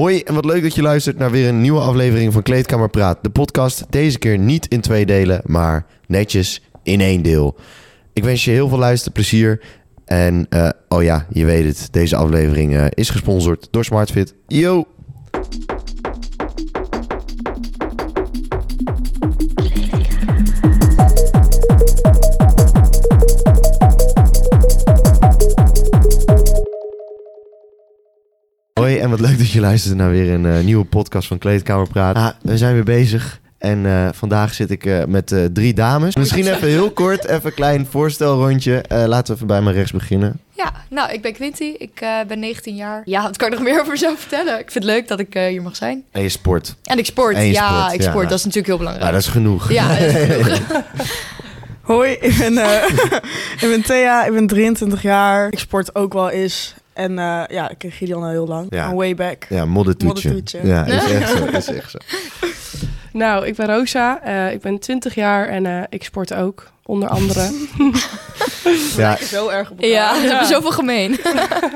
Hoi en wat leuk dat je luistert naar weer een nieuwe aflevering van Kleedkamer Praat. De podcast deze keer niet in twee delen, maar netjes in één deel. Ik wens je heel veel luisterplezier. En eh, oh ja, je weet het, deze aflevering eh, is gesponsord door SmartFit. Yo! En wat leuk dat je luistert naar weer een eh, nieuwe podcast van Kleedkamer Praat. Ah, we zijn weer bezig en eh, vandaag zit ik eh, met eh, drie dames. Misschien even heel kort, even een klein voorstelrondje. Eh, laten we even bij mijn rechts beginnen. Ja, nou, ik ben Quinty. Ik eh, ben 19 jaar. Ja, wat kan ik nog meer over mezelf vertellen? Ik vind het leuk dat ik eh, hier mag zijn. En je sport. En ik sport. En ja, sport, ik ja. sport. Dat is natuurlijk heel belangrijk. Ja, dat is genoeg. Ja, dat is genoeg. Hoi, ik ben, eh, ik ben Thea, ik ben 23 jaar. Ik sport ook wel eens. En eh, ja, ik ken Gideon al heel lang. Ja. Van way back. Ja, moddertoetje. Ja, is echt zo. Is echt zo. Nou, ik ben Rosa, eh, ik ben 20 jaar en eh, ik sport ook, onder andere. Ja, Zo erg op ja, we hebben zoveel gemeen.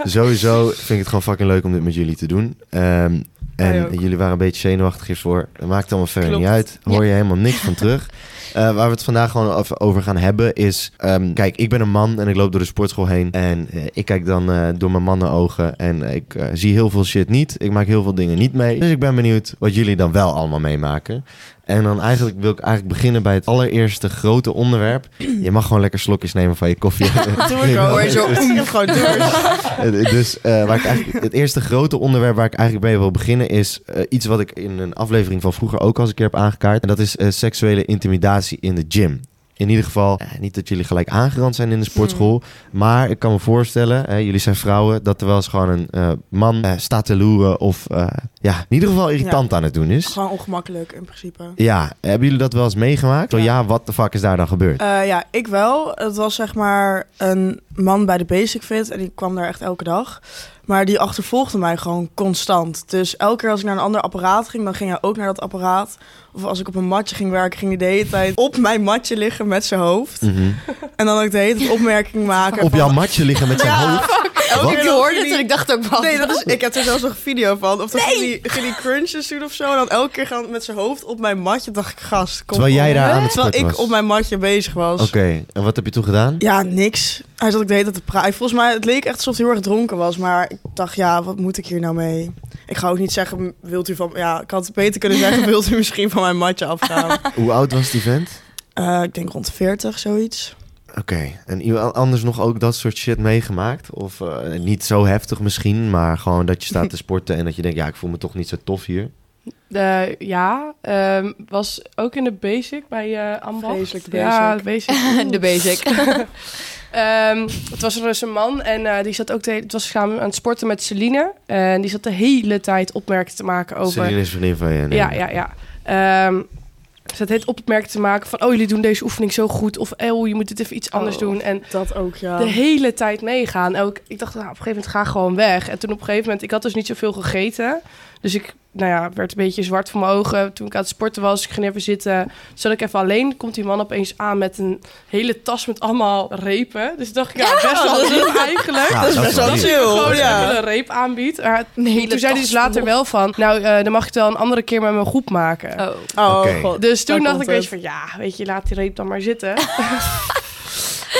sowieso vind ik het gewoon fucking leuk om dit met jullie te doen. Ehm, en jullie waren een beetje zenuwachtig hiervoor. Dat maakt allemaal verder niet uit. Hoor je helemaal niks van terug. Eh, waar we het vandaag gewoon over- gaan hebben is... ehm, kijk, ik ben een man en ik loop door de sportschool heen. En eh, ik kijk dan eh, door mijn mannenogen. En ik zie heel veel shit niet. Ik maak heel veel dingen niet mee. Dus ik ben benieuwd wat jullie dan wel allemaal meemaken. En dan eigenlijk wil ik eigenlijk beginnen bij het allereerste grote onderwerp. Je mag gewoon lekker slokjes nemen van je koffie. Doe ik. Hoor zo- heb gewoon dorst. Eh, Dus eh, waar ik eigenlijk, het eerste grote onderwerp waar ik eigenlijk mee wil beginnen is eh, iets wat ik in een aflevering van vroeger ook al eens een keer heb aangekaart. En dat is seksuele intimidatie in de gym. In ieder geval, eh, niet dat jullie gelijk aangerand zijn in de sportschool. Maar ik kan me voorstellen, eh, jullie zijn vrouwen, dat er wel eens gewoon een man eh, staat te loeren. Of eh, ja, in ieder geval irritant aan het doen is. Gewoon ongemakkelijk in principe. Ja, hebben jullie dat wel eens meegemaakt? Ja. ja, wat de fuck is daar dan gebeurd? Eh, ja, ik wel. Het was zeg maar een man bij de Basic Fit en die kwam daar echt elke dag. Maar die achtervolgde mij gewoon constant. Dus elke keer als ik naar een ander apparaat ging, dan ging hij ook naar dat apparaat. Of als ik op een matje ging werken, ging hij de hele tijd op mijn matje liggen met zijn hoofd. Mhm. En dan ook de hele tijd opmerking maken. Op van- jouw matje liggen met zijn Ja. hoofd? Elke Wat? keer Ik dan hoorde het en ik dacht ook wel. Nee, dat is, ik heb er zelfs nog een video van. Of ging die, ging die crunches doen of zo. En dan elke keer gaan met zijn hoofd op mijn matje. dacht ik, gast, kom Terwijl jij daar aan het Terwijl ik was? op mijn matje bezig was. Oké, en wat heb je toen gedaan? Ja, niks. Hij zat ook de hele tijd te praten. Volgens mij, het leek echt alsof hij heel erg dronken was. Maar ik dacht, ja, wat moet ik hier nou mee? Ik ga ook niet zeggen, wilt u van... Ja, ik had het beter kunnen zeggen, wilt u misschien van mijn matje afgaan? Hoe oud was die vent? Eh, ik denk rond 40, zoiets. Oké, en iemand anders nog ook dat soort shit meegemaakt? Of eh, niet zo heftig misschien, maar gewoon dat je staat te sporten en dat je denkt, ja, ik voel me toch niet zo tof hier. Eh, ja, ehm, was ook in de basic bij eh Ambacht. Vreselijk, de Ja, basic. de basic. De basic. Ehm, het was er dus een man en eh, die zat ook de, hele- het was samen aan het sporten met Celine. En die zat de hele tijd opmerkingen te maken over... Celine is vriendin van je. nee. Ja, ja, ja. Ehm ze had het opmerking te maken van... oh, jullie doen deze oefening zo goed. Of oh, je moet dit even iets anders Oh. doen. En Dat ook, ja. de hele tijd meegaan. Ook, ik dacht, nou, op een gegeven moment ga gewoon weg. En toen op een gegeven moment... ik had dus niet zoveel gegeten. Dus ik nou ja, werd een beetje zwart voor mijn ogen. Toen ik aan het sporten was, ik ging even zitten. Zat ik even alleen, komt die man opeens aan met een hele tas met allemaal repen. Dus dacht ik, ja, best wel dat is- lief eigenlijk. Ja, dat is dat best is wel chill. Gewoon ja. een reep aanbiedt. Maar toen zei hij dus later wel van... nou, eh, dan mag je het wel een andere keer met mijn groep maken. Oh. Oh, Oké. god. Dus toen Daar dacht ik, weet je, van ja, weet je, laat die reep dan maar zitten.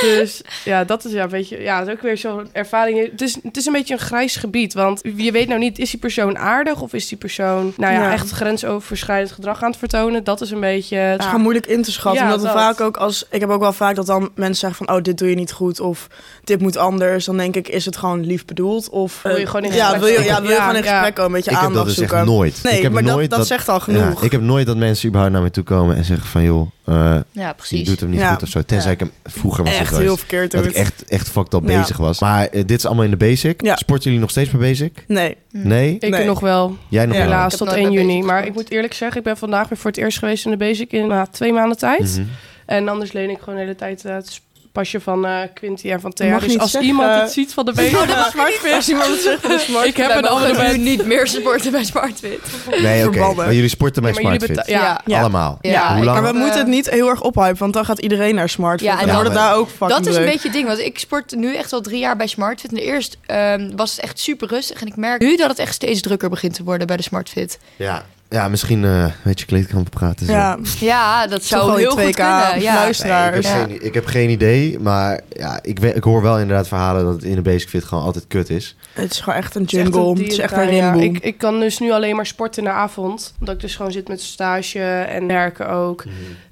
dus ja, dat is ja, weet je, ja, dat is ook weer zo'n ervaring. Het is, het is een beetje een grijs gebied, want je weet nou niet, is die persoon aardig of is die persoon, nou ja, Ja. echt grensoverschrijdend gedrag aan het vertonen? Dat is een beetje. Het is gewoon moeilijk in te schatten. Ja, omdat we dat. vaak ook als. Ik heb ook wel vaak dat dan mensen zeggen van oh, dit doe je niet goed. Of dit moet anders. Dan denk ik, is het gewoon lief bedoeld? Of Wil je eh, gewoon in ja, gesprek wil je, komen? ja, wil je Ja, gewoon in ja. gesprek komen, een beetje Ik heb aandacht dat dus zoeken. echt nooit. Nee, ik heb maar dat, nooit dat, zegt al ja, genoeg. ik heb nooit dat mensen überhaupt naar me toe komen en zeggen van joh, eh, Ja, je precies. doet hem niet Ja. goed of zo. Tenzij Ja. ik hem vroeger was echt geweest. heel verkeerd dat ik echt, echt fucked up Ja. bezig was. Maar eh, dit is allemaal in de basic. Ja. Sporten jullie nog steeds bij basic? Nee. Hm. Nee? Ik Nee. nog wel, Jij nog Ja. wel? helaas, tot nooit 1 bij juni. Maar ik moet eerlijk zeggen, ik ben vandaag weer voor het eerst geweest in de basic in nou, twee maanden tijd. Mhm. En anders leen ik gewoon de hele tijd eh, het sp- pasje van eh Quinty en van Thea. Dus niet als zeggen. iemand het ziet van de benen van de Smartfit... Als iemand het zegt van de. Ik heb een nu niet meer sporten bij Smartfit. Nee, oké. Verbannen. Maar jullie sporten bij Ja, maar jullie SmartFit? ja. Ja. Allemaal? Ja, Hoe lang? Maar we Eh, moeten het niet heel erg ophypen, want dan gaat iedereen naar Smartfit. Ja, en dan wordt het daar ook fucking Dat is een beetje het ding, want ik sport nu echt al drie jaar bij Smartfit. En eerst ehm, was het echt super rustig. En ik merk nu dat het echt steeds drukker begint te worden bij de Smartfit. Ja. Ja, misschien eh weet je kleedkamer praten. Zo. Ja, Ja, dat zou heel goed 2K kunnen. Ja. luisteren. Nee, ik, heb Ja. geen, ik heb geen idee, maar ja, ik, we- ik hoor wel inderdaad verhalen dat het in de basic fit gewoon altijd kut is. het is gewoon echt een Het is echt jungle. een Het is echt een ja. rimboel. Ik, ik kan dus nu alleen maar sporten in de avond. Omdat ik dus gewoon zit met stage en werken ook.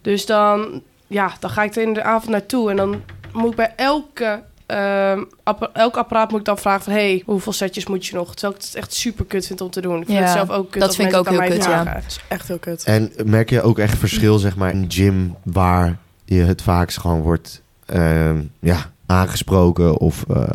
Dus dan, ja, dan ga ik er in de avond naartoe. En dan moet ik bij elke, ehm, elk apparaat moet ik dan vragen van... hey, hoeveel setjes moet je nog? Terwijl ik het echt super kut vind om te doen. Ik vind Ja, het zelf ook kut dat vind ik ook heel kut, vragen. Dat is echt heel kut. En merk je ook echt verschil, zeg maar, in een gym waar je het vaakst gewoon wordt ehm, ja, aangesproken of... eh,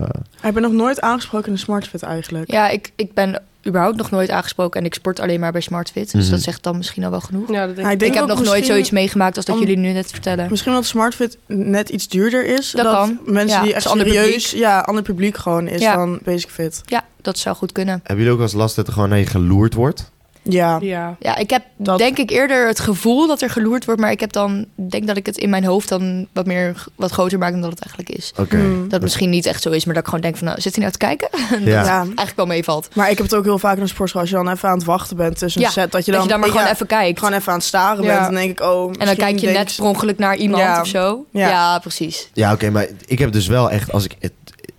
Ik ben nog nooit aangesproken in de Smartfit eigenlijk. Ja, ik, ik ben überhaupt nog nooit aangesproken en ik sport alleen maar bij Smartfit. Dus Mhm. dat zegt dan misschien al wel genoeg. Ja, dat denk ik. denk ik heb nog nooit zoiets meegemaakt als dat om- jullie nu net vertellen. Misschien omdat Smartfit net iets duurder is. Dat kan. mensen Ja, die echt serieus... Ja, ander publiek gewoon is Ja. dan Basic Fit. Ja, dat zou goed kunnen. hebben jullie ook wel eens last dat er gewoon naar je geloerd wordt? Ja. Ja. Ja, ik heb Dat- denk ik eerder het gevoel dat er geloerd wordt, maar ik heb dan denk dat ik het in mijn hoofd dan wat meer wat groter maak dan dat het eigenlijk is. Oké. Mm. Dat het misschien niet echt zo is, maar dat ik gewoon denk van, nou, zit hij nou te kijken? dat Ja. eigenlijk wel meevalt. Maar ik heb het ook heel vaak in een sportschool. Als je dan even aan het wachten bent tussen een Ja, set. Dat je dat dan, je dan maar ja, gewoon even kijkt. gewoon even aan het staren Ja. bent. Dan denk ik, oh... en dan kijk je net per ongeluk naar iemand Ja. of zo. Ja. Ja, precies. Ja, oké, maar ik heb dus wel echt, als ik, het,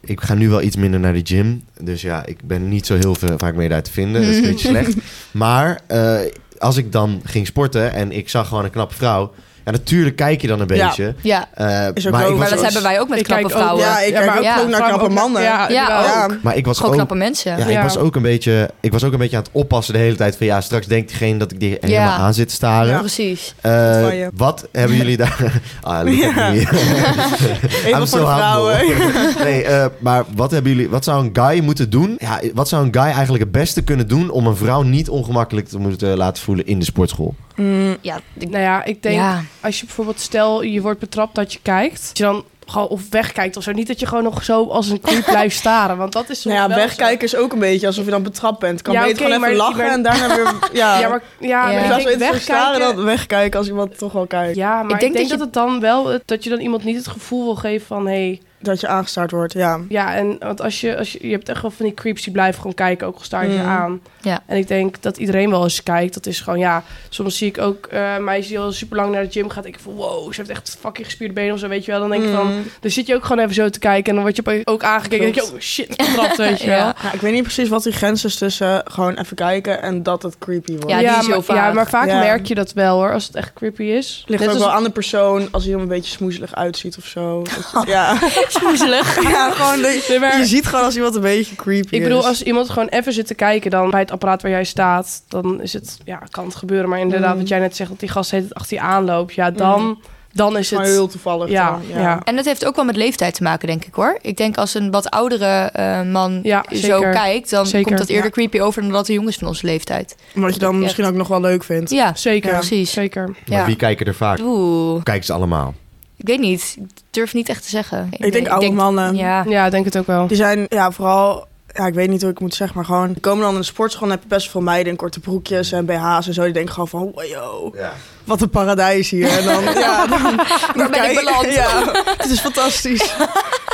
ik ga nu wel iets minder naar de gym, dus ja, ik ben niet zo heel veel, vaak meer daar te vinden, dat is een beetje slecht. Maar eh, als ik dan ging sporten en ik zag gewoon een knappe vrouw, ja, natuurlijk kijk je dan een beetje. Ja, Eh, Is ook maar, maar dat ook, hebben wij ook met Ik knappe ook- vrouwen. Ja, ik kijk maar ook ja, ook naar knappe mannen. Ja, Ja, ook. maar ik was Gewoon ook, knappe mensen. ja, Ja. ik was ook een beetje, ik was ook een beetje aan het oppassen de hele tijd van ja, straks denkt diegene dat ik die helemaal aan zit te staren. Ja. Precies. Eh, wat hebben jullie daar? ah. Even I'm voor vrouwen. humble. nee, eh, maar wat hebben jullie? Wat zou een guy moeten doen? Ja, wat zou een guy eigenlijk het beste kunnen doen om een vrouw niet ongemakkelijk te moeten laten voelen in de sportschool? Mm, Ja, ik- Nou ja, ik denk ja. als je bijvoorbeeld stel je wordt betrapt dat je kijkt, dat je dan gewoon of wegkijkt of zo. Niet dat je gewoon nog zo als een creep blijft staren, want dat is soms nou ja, wel wegkijken is ook een beetje alsof je dan betrapt bent. Kan Ja, beter gewoon even lachen maar- en daarna weer... Ja. Ja, maar ja, Ja. maar in ik plaats denk van even staren wegkijken. dan wegkijken als iemand toch wel kijkt. Ja, maar ik denk, dat, je- het dan wel dat je dan iemand niet het gevoel wil geven van hey, Dat je aangestaard wordt, ja. ja, en want als je als je, je hebt echt wel van die creeps die blijven gewoon kijken, ook al sta je ze Mm. aan. Ja. En ik denk dat iedereen wel eens kijkt. Dat is gewoon ja. Soms zie ik ook eh meisjes die al super lang naar de gym gaat. Ik van wow, ze heeft echt fucking gespierde benen of zo, weet je wel. Dan denk ik van, Mm. dan zit je ook gewoon even zo te kijken en dan word je ook aangekeken. En denk je, oh shit, betrapt, weet je wel. Ja. Ja, ik weet niet precies wat die grens is tussen gewoon even kijken en dat het creepy wordt. Ja, die is heel maar, ja, maar vaak Ja. merk je dat wel hoor, als het echt creepy is. Ligt Net ook als- wel aan de persoon als hij er een beetje smoezelig uitziet of zo. Dat ja. Smoezelig. ja, gewoon je, Nee, maar- je ziet gewoon als iemand een beetje creepy Ik bedoel, is. als iemand gewoon even zit te kijken dan bij het apparaat waar jij staat, dan is het, ja, kan het gebeuren. Maar inderdaad, Mm. wat jij net zegt, dat die gast heet achter je aanloopt, ja, dan, dan is het... heel toevallig. Ja, dan, ja. En dat heeft ook wel met leeftijd te maken, denk ik hoor. Ik denk als een wat oudere eh, man Ja, zo kijkt, dan Zeker, komt dat eerder ja. creepy over dan dat de jongens van onze leeftijd. Wat je dan Echt. misschien ook nog wel leuk vindt. Ja, Zeker, Ja. precies. zeker. Maar wie kijken er vaak? Oeh, Kijken ze allemaal? Ik weet niet. Ik durf niet echt te zeggen. Ik denk oude mannen. Ja. Ja, ik denk het ook wel. Die zijn ja, vooral... Ja, ik weet niet hoe ik het moet zeggen, maar gewoon... Die komen dan in de sportschool en heb je best veel meiden in korte broekjes en BH's en zo. Die denken gewoon van, wow, Ja. wat een paradijs hier. En dan, ja, dan, dan Waar ben ik beland? Ja, het is fantastisch.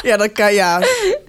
Ja, dan kan ja.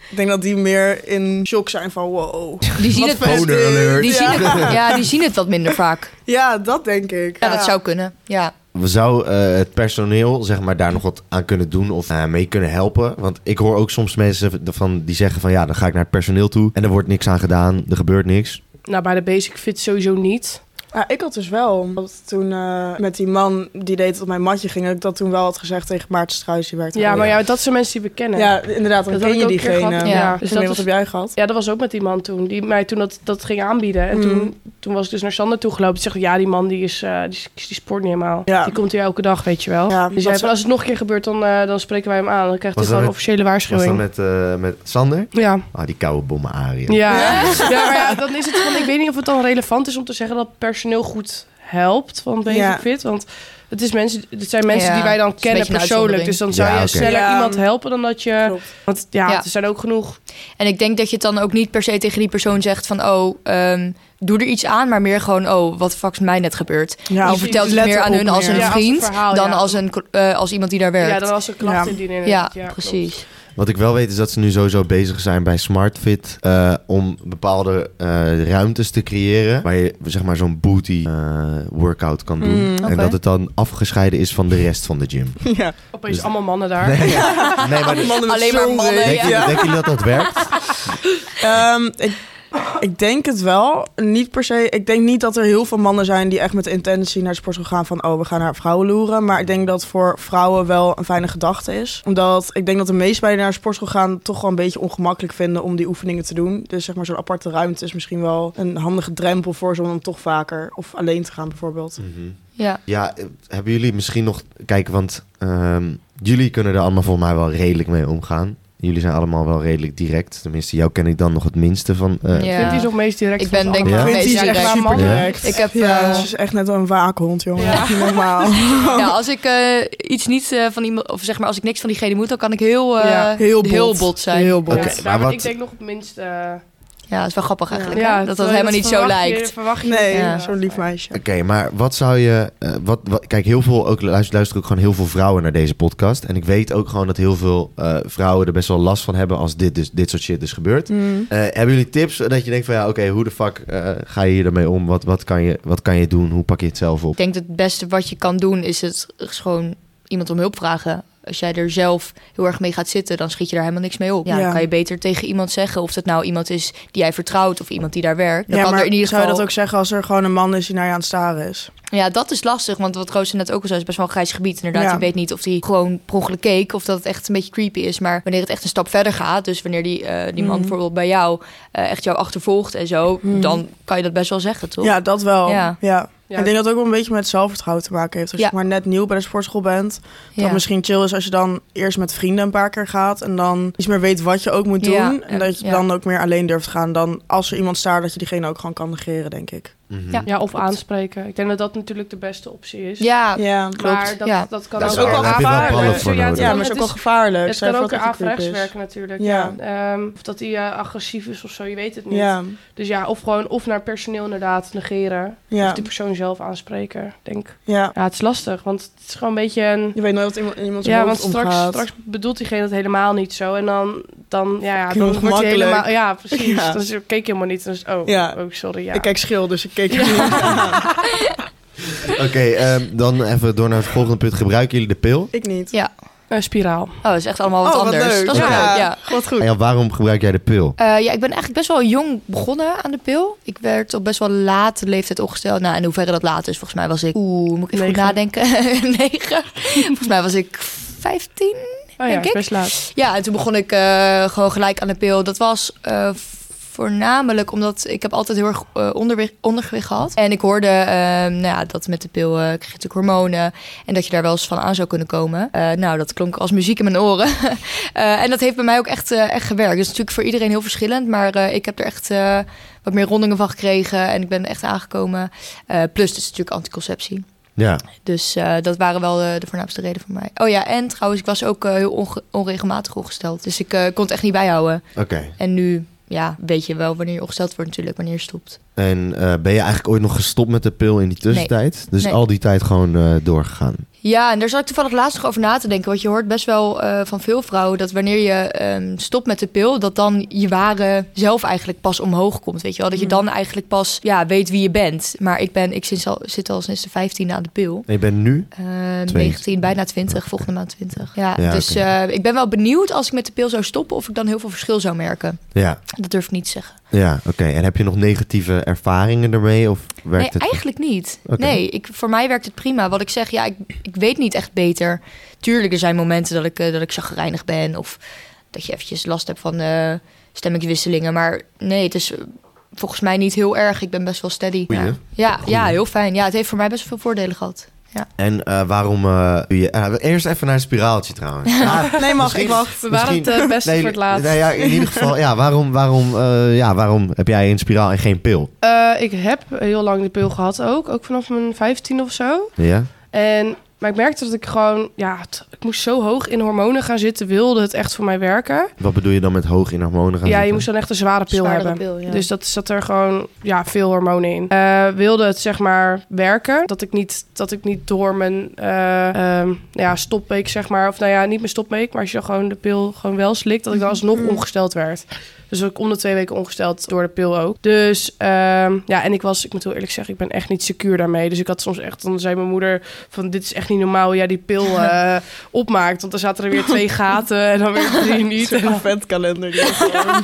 Ik denk dat die meer in shock zijn van, wow. Die zien Wat het alert. Die ja. zien het, ja, die zien het wat minder vaak. ja, dat denk ik. Ja, dat zou kunnen. Ja. Zou eh, het personeel zeg maar, daar nog wat aan kunnen doen of mee kunnen helpen? Want ik hoor ook soms mensen van, die zeggen van ja, dan ga ik naar het personeel toe en er wordt niks aan gedaan, er gebeurt niks. Nou, bij de Basic Fit sowieso niet. Ja, ik had dus wel, dat toen eh, met die man die deed het op mijn matje ging, dat ik dat toen wel had gezegd tegen Maarten Struijs, die werkte Ja, maar ja, dat zijn mensen die we kennen. Ja, inderdaad, dan Dat ken je diegene. gehad. Ja, Ja, dus dus dat wat is- heb jij gehad? Ja, dat was ook met die man toen. Die mij toen dat, dat ging aanbieden. En Mm. toen, toen was ik dus naar Sander toegelopen. Die zegt, ja, die man die is, eh, die, is- die sport niet helemaal. Ja. Die komt hier elke dag, weet je wel. Ja, die zei dat van, als het nog een keer gebeurt, dan, eh, dan spreken wij hem aan. Dan krijgt hij Was gewoon een officiële Was waarschuwing. dat met, eh, met Sander? Ja. Ah, die koude bommen Arie. Ja. ja, maar ja, dan is het van, ik weet niet of het dan relevant is om te zeggen dat personeel goed helpt van Basic Ja. Fit. Want het, is mensen, het zijn mensen Ja, die wij dan een kennen een persoonlijk. Dus dan zou Ja, je sneller Ja. iemand helpen dan dat je... Klopt. Want ja, Ja. er zijn ook genoeg... En ik denk dat je het dan ook niet per se tegen die persoon zegt van... oh, ehm, doe er iets aan, maar meer gewoon... oh, wat fuck is mij net gebeurd. Ja, je vertelt het meer aan hun als een meer. Ja, als een vriend... verhaal, dan ja. als, een, eh, als iemand die daar werkt. Ja, dan als er klachten Ja. Ja, klopt. precies. Wat ik wel weet is dat ze nu sowieso bezig zijn bij SmartFit eh, om bepaalde eh, ruimtes te creëren waar je zeg maar zo'n booty eh, workout kan doen. Mm, En dat het dan afgescheiden is van de rest van de gym. ja. Opeens Dus- allemaal mannen daar. Nee, nee maar met Alleen maar mannen, rug. denk, je, Ja. denken jullie dat dat werkt? Ehm, ik, ik denk het wel. Niet per se. Ik denk niet dat er heel veel mannen zijn die echt met de intentie naar de sportschool gaan van oh, we gaan naar vrouwen loeren. Maar ik denk dat voor vrouwen wel een fijne gedachte is. Omdat ik denk dat de meeste bij die naar de sportschool gaan toch wel een beetje ongemakkelijk vinden om die oefeningen te doen. Dus zeg maar zo'n aparte ruimte is misschien wel een handige drempel voor ze om dan toch vaker of alleen te gaan bijvoorbeeld. Ja. Ja, eh, hebben jullie misschien nog... Kijk, want ehm, jullie kunnen er allemaal volgens mij wel redelijk mee omgaan. Jullie zijn allemaal wel redelijk direct. Tenminste, jou ken ik dan nog het minste van... eh, Ja. Vindt hij is nog meest direct Ik ben denk ik Ja? meest direct. super Ja. direct. Ik heb, ja, eh, ze is echt net een waakhond, jongen. Ja. Normaal. Ja, als ik eh, iets niet eh, van iemand... of zeg maar, als ik niks van diegene moet... dan kan ik heel, eh, Ja. heel, bot. heel bot zijn. Heel bot. Ja, maar ben wat- Ik denk nog het minst... Ja, dat is wel grappig eigenlijk. ja, dat dat helemaal niet zo je- lijkt. verwacht je Nee, niet. Ja. zo'n lief meisje. Oké, maar wat zou je... eh, wat, wat, kijk, heel veel... Ook, luister, luisteren ook gewoon heel veel vrouwen naar deze podcast. En ik weet ook gewoon dat heel veel eh, vrouwen er best wel last van hebben... als dit, dus, dit soort shit dus gebeurt. Mm. Eh, hebben jullie tips dat je denkt van... ja, oké, hoe de fuck eh, ga je hier ermee om? Wat, wat, kan je, wat kan je doen? Hoe pak je het zelf op? Ik denk dat het beste wat je kan doen is het is gewoon iemand om hulp vragen. Als jij er zelf heel erg mee gaat zitten, dan schiet je daar helemaal niks mee op. Ja, Ja. Dan kan je beter tegen iemand zeggen of dat nou iemand is die jij vertrouwt of iemand die daar werkt. Dan ja, kan maar er in ieder zou geval. je dat ook zeggen als er gewoon een man is die naar je aan het staren is? Ja, dat is lastig, want wat Roos net ook al zei, is best wel een grijs gebied. Inderdaad, je weet niet of hij gewoon per ongeluk keek of dat het echt een beetje creepy is. Maar wanneer het echt een stap verder gaat, dus wanneer die, eh, die man Mhm. bijvoorbeeld bij jou eh, echt jou achtervolgt en zo, Mhm. dan kan je dat best wel zeggen, toch? Ja, dat wel. Ja. Ja. Ja. Ik denk dat het ook wel een beetje met zelfvertrouwen te maken heeft. Als Ja. je maar net nieuw bij de sportschool bent. Dat Ja. het misschien chill is als je dan eerst met vrienden een paar keer gaat. En dan iets meer weet wat je ook moet doen. Ja, En dat je ja. dan ook meer alleen durft gaan. Dan als er iemand staat, dat je diegene ook gewoon kan negeren, denk ik. Mhm. Ja. Ja, of aanspreken. Ik denk dat dat natuurlijk de beste optie is. Ja, Ja, klopt. Maar dat, Ja. dat kan Dat is ook ook wel voor Ja, ja, maar het is ook wel gevaarlijk. Het kan ook dat averechts werken natuurlijk. Ja. Ja. Ehm, of dat hij eh, agressief is of zo, je weet het niet. Ja, Dus ja, of gewoon of naar personeel inderdaad negeren. ja, Of die persoon zelf aanspreken. Denk, ja. ja, het is lastig, want het is gewoon een beetje een... Je weet nooit wat iemand, in iemands Ja, want straks, omgaat. straks bedoelt diegene het helemaal niet zo. En dan, dan ja, ja dan wordt hij helemaal... Ja, precies. Ja. Dan keek je helemaal niet. Dan is, oh, Ja. oh, sorry, ja. Ik kijk schil, dus ik keek niet. Oké, ehm, dan even door naar het volgende punt. Gebruiken jullie de pil? Ik niet. Ja. Een spiraal. Oh, dat is echt allemaal wat Oh, wat anders. leuk. Dat is wel Ja. leuk, ja. Wat goed. En ja, waarom gebruik jij de pil? Eh, ja, ik ben eigenlijk best wel jong begonnen aan de pil. Ik werd op best wel late leeftijd opgesteld. Nou, in hoeverre dat laat is, volgens mij was ik... Oeh, moet ik even goed nadenken? Negen. volgens mij was ik 15. Oh ja, Denk ik. best laat. Ja, en toen begon ik eh, gewoon gelijk aan de pil. Dat was eh, voornamelijk omdat ik heb altijd heel erg eh, ondergewicht gehad. En ik hoorde eh, nou ja, dat met de pil krijg je natuurlijk hormonen. En dat je daar wel eens van aan zou kunnen komen. Eh, nou, dat klonk als muziek in mijn oren. En dat heeft bij mij ook echt, echt gewerkt. Dus natuurlijk voor iedereen heel verschillend. Maar ik heb er echt wat meer rondingen van gekregen. En ik ben echt aangekomen. Plus, het is natuurlijk anticonceptie. Ja, Dus dat waren wel de, de voornaamste reden voor mij. Oh ja, en trouwens, ik was ook heel onge- onregelmatig ongesteld. Dus ik kon het echt niet bijhouden. oké. En nu ja, weet je wel wanneer je ongesteld wordt natuurlijk, wanneer je stopt. En eh, ben je eigenlijk ooit nog gestopt met de pil in die tussentijd? Dus Nee. al die tijd gewoon eh, doorgegaan? Ja, en daar zat ik toevallig laatst nog over na te denken. Want je hoort best wel eh, van veel vrouwen dat wanneer je ehm, stopt met de pil, dat dan je ware zelf eigenlijk pas omhoog komt. Weet je wel? Dat je Mhm. dan eigenlijk pas ja, weet wie je bent. Maar ik ben, ik sinds al, zit al sinds de 15 aan de pil. En je bent nu? Eh, Twee. 19, bijna 20, volgende maand 20. Ja, Ja, dus eh, ik ben wel benieuwd als ik met de pil zou stoppen of ik dan heel veel verschil zou merken. Ja, Dat durf ik niet te zeggen. ja oké. En heb je nog negatieve ervaringen ermee? Of werkt nee, het? eigenlijk niet. Nee, ik, voor mij werkt het prima. Wat ik zeg, ja, ik, ik weet niet echt beter. Tuurlijk, er zijn momenten dat ik, eh, dat ik chagrijnig ben of dat je eventjes last hebt van eh stemmingswisselingen. Maar nee, het is eh, volgens mij niet heel erg. Ik ben best wel steady. Goeie. Ja, ja, Goeie. ja, heel fijn. Ja, het heeft voor mij best wel veel voordelen gehad. Ja. En eh, waarom eh, je... eerst even naar het spiraaltje trouwens. Ah, Nee, mag, ik wacht. We waren het beste nee, voor het laatst. nee, ja, in ieder geval, ja, waarom, waarom, eh, ja, waarom heb jij een spiraal en geen pil? Eh, ik heb heel lang de pil gehad ook. Ook vanaf mijn 15 of zo. Ja? En, maar ik merkte dat ik gewoon... Ja, het- ik moest zo hoog in hormonen gaan zitten. Wilde het echt voor mij werken. Wat bedoel je dan met hoog in hormonen gaan ja, je zitten? moest dan echt een zware pil Zwaardere hebben. pil, ja. Dus dat zat er gewoon ja, veel hormonen in. Eh, wilde het zeg maar werken. Dat ik niet, dat ik niet door mijn eh ehm, ja, stopweek zeg maar. Of nou ja, niet mijn stopweek. Maar als je dan gewoon de pil gewoon wel slikt. Dat ik dan alsnog ongesteld werd. Dus ik om de twee weken ongesteld door de pil ook. Dus ehm, ja, en ik was, ik moet heel eerlijk zeggen, ik ben echt niet secuur daarmee. Dus ik had soms echt, dan zei mijn moeder van dit is echt niet normaal hoe jij die pil eh, opmaakt. Want dan zaten er weer twee gaten en dan weer drie niet. Een ventkalender. die ik gewoon-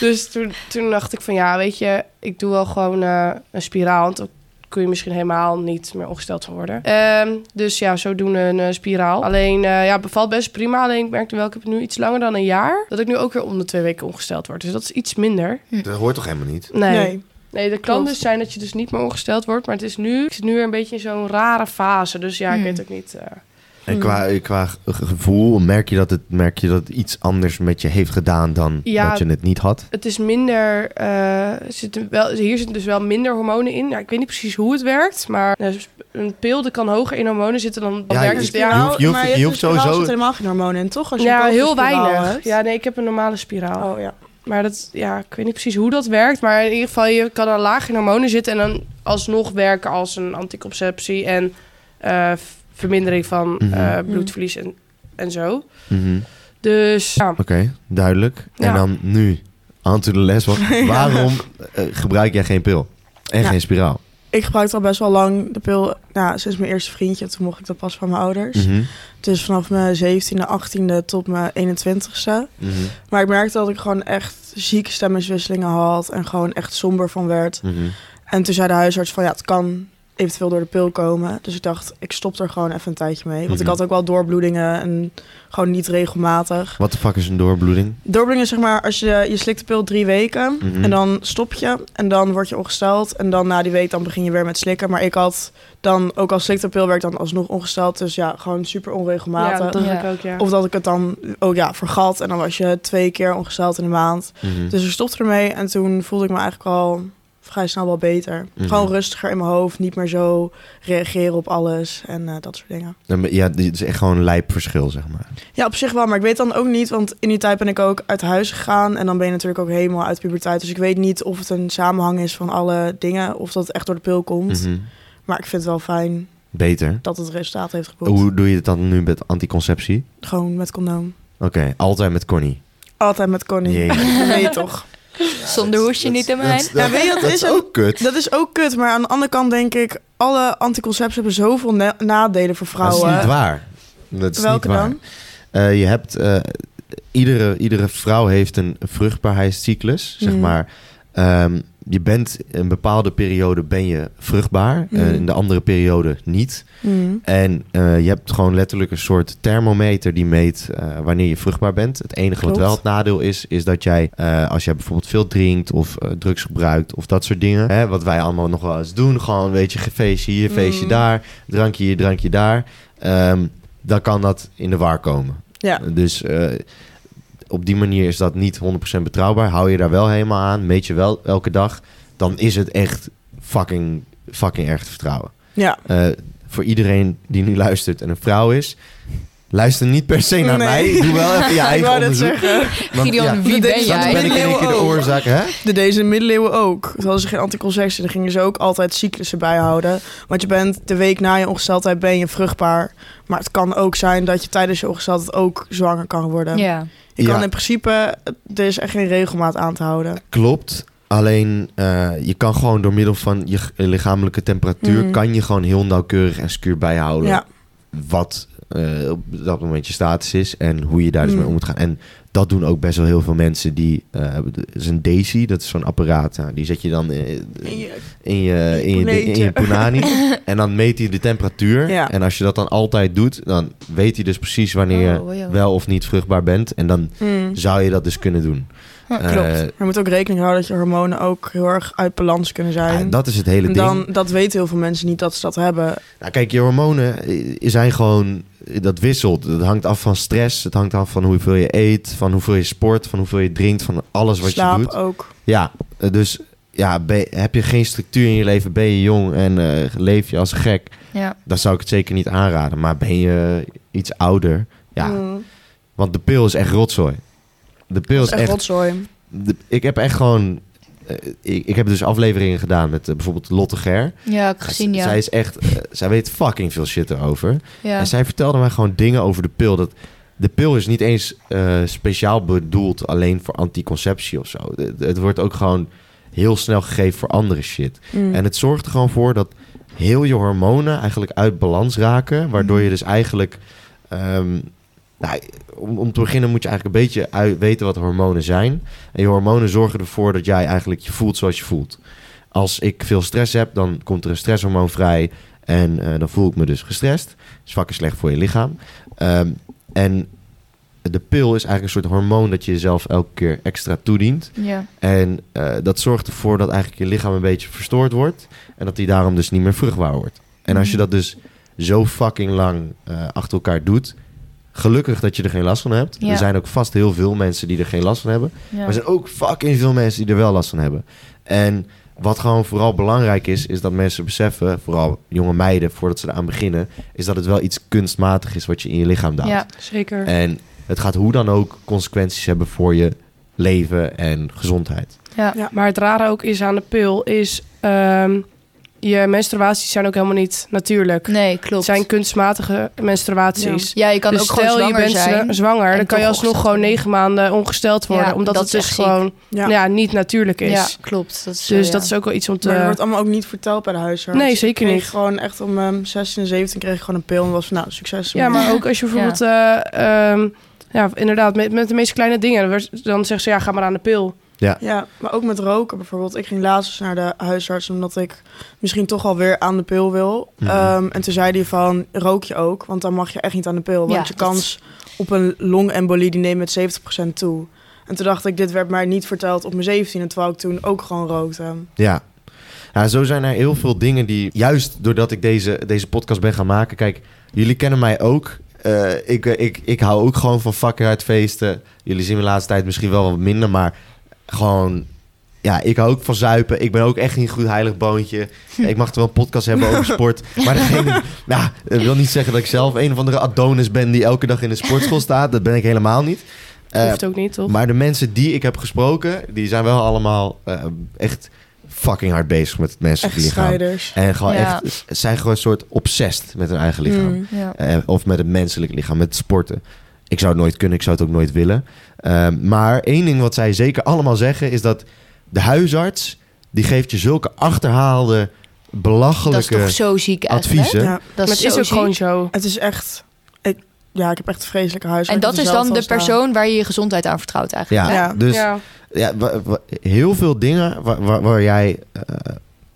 dus toen, toen dacht ik van ja, weet je, ik doe wel gewoon eh, een spiraal. Want kun je misschien helemaal niet meer ongesteld van worden. Ehm, dus ja, zo doen een eh, spiraal. Alleen, eh, ja, bevalt best prima. Alleen ik merkte wel, ik heb het nu iets langer dan een jaar. Dat ik nu ook weer om de twee weken ongesteld word. Dus dat is iets minder. Dat hoort toch helemaal niet? Nee. Nee. Nee, dat kan Klopt. dus zijn dat je dus niet meer ongesteld wordt. Maar het is nu, ik zit nu weer een beetje in zo'n rare fase. Dus ja, ik Hmm. weet ook niet. eh, En qua, qua ge- gevoel, merk je, dat het, merk je dat het iets anders met je heeft gedaan dan Ja. dat je het niet had? Het is minder. eh, er zitten wel, hier zitten dus wel minder hormonen in. Ja, ik weet niet precies hoe het werkt. Maar eh, een pil kan hoger in hormonen zitten dan. dan Ja, werkt je- het. je Ja, hoeft- je hoeft- maar je hebt hoeft een spiraal, sowieso- zit helemaal geen hormonen in, toch? Als je ja een heel weinig. hebt. Ja, nee, ik heb een normale spiraal. Oh ja. Maar dat, ja, ik weet niet precies hoe dat werkt. Maar in ieder geval, je kan dan laag in hormonen zitten. En dan alsnog werken als een anticonceptie. En eh, vermindering van Mhm. eh, bloedverlies en, en zo. Mhm. Dus ja. Oké, duidelijk. En dan nu, aan to the les. Wat, waarom eh, gebruik jij geen pil? En Ja. geen spiraal? Ik gebruikte al best wel lang de pil, nou, sinds mijn eerste vriendje. Toen mocht ik dat pas van mijn ouders. Mhm. Dus vanaf mijn 17e, 18e tot mijn 21ste. Mhm. Maar ik merkte dat ik gewoon echt zieke stemmingswisselingen had. En gewoon echt somber van werd. Mhm. En toen zei de huisarts van ja, het kan eventueel door de pil komen. Dus ik dacht, ik stop er gewoon even een tijdje mee. Want ik Mhm. had ook wel doorbloedingen en gewoon niet regelmatig. Wat de fuck is een doorbloeding? Doorbloedingen zeg maar, als je, je slikt de pil drie weken Mhm. en dan stop je. En dan word je ongesteld. En dan na die week dan begin je weer met slikken. Maar ik had dan, ook al slikte de pil, werd ik dan alsnog ongesteld. Dus ja, gewoon super Ja, onregelmatig. dat Ja. heb ik ook, ja. Of dat ik het dan ook ja, vergat. En dan was je twee keer ongesteld in de maand. Mhm. Dus ik stopte ermee en toen voelde ik me eigenlijk al vrij snel wel beter. Mhm. Gewoon rustiger in mijn hoofd, niet meer zo reageren op alles en eh, dat soort dingen. Ja, het is echt gewoon een lijp verschil, zeg maar. Ja, op zich wel, maar ik weet dan ook niet, want in die tijd ben ik ook uit huis gegaan en dan ben je natuurlijk ook helemaal uit puberteit. Dus ik weet niet of het een samenhang is van alle dingen of dat het echt door de pil komt. Mhm. Maar ik vind het wel fijn Beter. dat het resultaat heeft geboekt. Hoe doe je het dan nu met anticonceptie? Gewoon met condoom. Oké, altijd met Connie. Altijd met Connie. Je toch. Zonder hoesje niet in mijn. Dat, Ja, weet je wat dat is ook kut. Dat is ook kut, maar aan de andere kant denk ik, alle anticoncepties hebben zoveel na- nadelen voor Dat is vrouwen. niet waar. Dat is Welke niet waar. dan? Eh, je hebt... eh, iedere, iedere vrouw heeft een vruchtbaarheidscyclus, zeg Mhm. maar. Ehm, je bent een bepaalde periode ben je vruchtbaar. eh, Mhm. in de andere periode niet. Mm. En eh, je hebt gewoon letterlijk een soort thermometer die meet eh, wanneer je vruchtbaar bent. Het enige Klopt. wat wel het nadeel is, is dat jij, als jij bijvoorbeeld veel drinkt of drugs gebruikt of dat soort dingen, hè, wat wij allemaal nog wel eens doen, gewoon weet je, feestje hier, feestje Mm. daar, drankje hier, drankje daar, ehm, dan kan dat in de war komen. Ja. Dus op die manier is dat niet 100% betrouwbaar. Hou je daar wel helemaal aan, meet je wel elke dag, dan is het echt fucking, fucking erg te vertrouwen. Ja. Eh, voor iedereen die nu luistert en een vrouw is, luister niet per se naar Nee. mij. Doe wel even je eigen onderzoek. zeggen. Want, Gideon, ja, wie ben jij? ben ik in keer de oorzaak, hè? De deze middeleeuwen ook. Toen hadden ze geen anticonceptie. Dan gingen ze ook altijd cyclussen bijhouden. Want je bent de week na je ongesteldheid ben je vruchtbaar. Maar het kan ook zijn dat je tijdens je ongesteldheid ook zwanger kan worden. Ja. Je kan Ja. in principe, er is echt geen regelmaat aan te houden. Klopt. Alleen, eh, je kan gewoon door middel van je g- lichamelijke temperatuur... Mhm. kan je gewoon heel nauwkeurig en secuur bijhouden... Ja. wat eh, op dat moment je status is en hoe je daar dus mee om moet gaan. En dat doen ook best wel heel veel mensen die... hebben- dat is een Daisy, dat is zo'n apparaat. nou, die zet je dan eh, in je, in je, in je, in je punani. en dan meet hij de temperatuur. Ja. En als je dat dan altijd doet, dan weet hij dus precies wanneer je Oh, wow. wel of niet vruchtbaar bent. En dan Mm. zou je dat dus kunnen doen. Huh, Eh, klopt. Je moet ook rekening houden dat je hormonen ook heel erg uit balans kunnen ja, zijn. dat is het hele en ding. dan, dat weten heel veel mensen niet dat ze dat hebben. Nou, kijk, je hormonen eh, zijn gewoon... Dat wisselt. Het hangt af van stress. Het hangt af van hoeveel je eet. Van hoeveel je sport. Van hoeveel je drinkt. Van alles wat Slaap je doet. ook. Ja, eh, dus ja, ben- heb je geen structuur in je leven, ben je jong en eh, leef je als gek, Ja. dan zou ik het zeker niet aanraden. Maar ben je iets ouder, ja, Mm, want de pil is echt rotzooi. De pil dat is echt echt. rotzooi. de- ik heb echt gewoon. eh, ik, ik heb dus afleveringen gedaan met eh, bijvoorbeeld Lotte Ger. Ja, heb ik gezien, ja. Zij is echt. eh, zij weet fucking veel shit erover. ja. En zij vertelde mij gewoon dingen over de pil. Dat de pil is niet eens eh, speciaal bedoeld alleen voor anticonceptie of zo. Het, het wordt ook gewoon heel snel gegeven voor andere shit. Mm. En het zorgt er gewoon voor dat heel je hormonen eigenlijk uit balans raken. Waardoor Mhm. je dus eigenlijk. ehm, nou, om, om te beginnen moet je eigenlijk een beetje uit, weten wat hormonen zijn. En je hormonen zorgen ervoor dat jij eigenlijk je voelt zoals je voelt. Als ik veel stress heb, dan komt er een stresshormoon vrij. En eh, dan voel ik me dus gestrest. Dat is slecht voor je lichaam. Ehm, en de pil is eigenlijk een soort hormoon dat je jezelf elke keer extra toedient. ja. En eh, dat zorgt ervoor dat eigenlijk je lichaam een beetje verstoord wordt. En dat die daarom dus niet meer vruchtbaar wordt. En als je Mhm. dat dus zo fucking lang eh, achter elkaar doet. Gelukkig dat je er geen last van hebt. Ja. Er zijn ook vast heel veel mensen die er geen last van hebben. ja. Maar er zijn ook fucking veel mensen die er wel last van hebben. En wat gewoon vooral belangrijk is, is dat mensen beseffen, vooral jonge meiden, voordat ze eraan beginnen, is dat het wel iets kunstmatig is wat je in je lichaam duwt. Ja. Zeker. En het gaat hoe dan ook consequenties hebben voor je leven en gezondheid. Ja. Ja. Maar het rare ook is aan de pil is... ehm, je menstruaties zijn ook helemaal niet natuurlijk. Nee, klopt. Het zijn kunstmatige menstruaties. ja, je kan dus ook gewoon stel je zwanger bent zijn. zwanger, dan kan je alsnog gewoon negen maanden ongesteld worden. Ja, omdat dat het dus gewoon Ja. ja. niet natuurlijk is. Ja, klopt. Dat is zo, Dus ja. dat is ook wel iets om te... Maar dat wordt allemaal ook niet verteld bij de huisarts. Nee, zeker Ik kreeg niet. gewoon echt om um, 16 en 17 kreeg ik gewoon een pil en was van, nou, succes. Ja, maar ook als je bijvoorbeeld... eh, ehm, ja, inderdaad, met, met de meest kleine dingen. Dan zeggen ze, ja, ga maar aan de pil. Ja, maar ook met roken bijvoorbeeld. Ik ging laatst eens naar de huisarts omdat ik misschien toch alweer aan de pil wil. Mhm. Ehm, en toen zei hij van, rook je ook? Want dan mag je echt niet aan de pil. Want Ja, je dat- kans op een longembolie die neemt met 70% toe. En toen dacht ik, dit werd mij niet verteld op mijn 17 terwijl ik toen ook gewoon rookte. Ja. ja, zo zijn er heel veel dingen die, juist doordat ik deze, deze podcast ben gaan maken. Kijk, jullie kennen mij ook. Eh, ik, eh, ik, ik hou ook gewoon van fucking uit feesten. Jullie zien me de laatste tijd misschien wel wat minder, maar gewoon... Ja, ik hou ook van zuipen. Ik ben ook echt niet een goed heilig boontje. Ik mag er wel een podcast hebben over sport. Maar degene... Nou, dat wil niet zeggen dat ik zelf een of andere Adonis ben... die elke dag in de sportschool staat. Dat ben ik helemaal niet. Hoeft ook niet, toch? maar de mensen die ik heb gesproken, die zijn wel allemaal eh, echt fucking hard bezig met het menselijke Echt lichaam. En gewoon Ja. echt, zijn gewoon een soort obsessed met hun eigen lichaam. Mm. Ja. Eh, of met het menselijke lichaam, met sporten. Ik zou het nooit kunnen, ik zou het ook nooit willen. Ehm, maar één ding wat zij zeker allemaal zeggen is dat de huisarts, die geeft je zulke achterhaalde, Dat is belachelijke toch zo ziek adviezen. Ja, Dat maar is het is zo ook ziek. gewoon zo. het is echt... Ik, ja, ik heb echt een vreselijke huisarts. En dat is dan de persoon waar je je gezondheid aan vertrouwt eigenlijk. Ja? Ja. dus ja. heel veel dingen waar, waar, waar jij eh,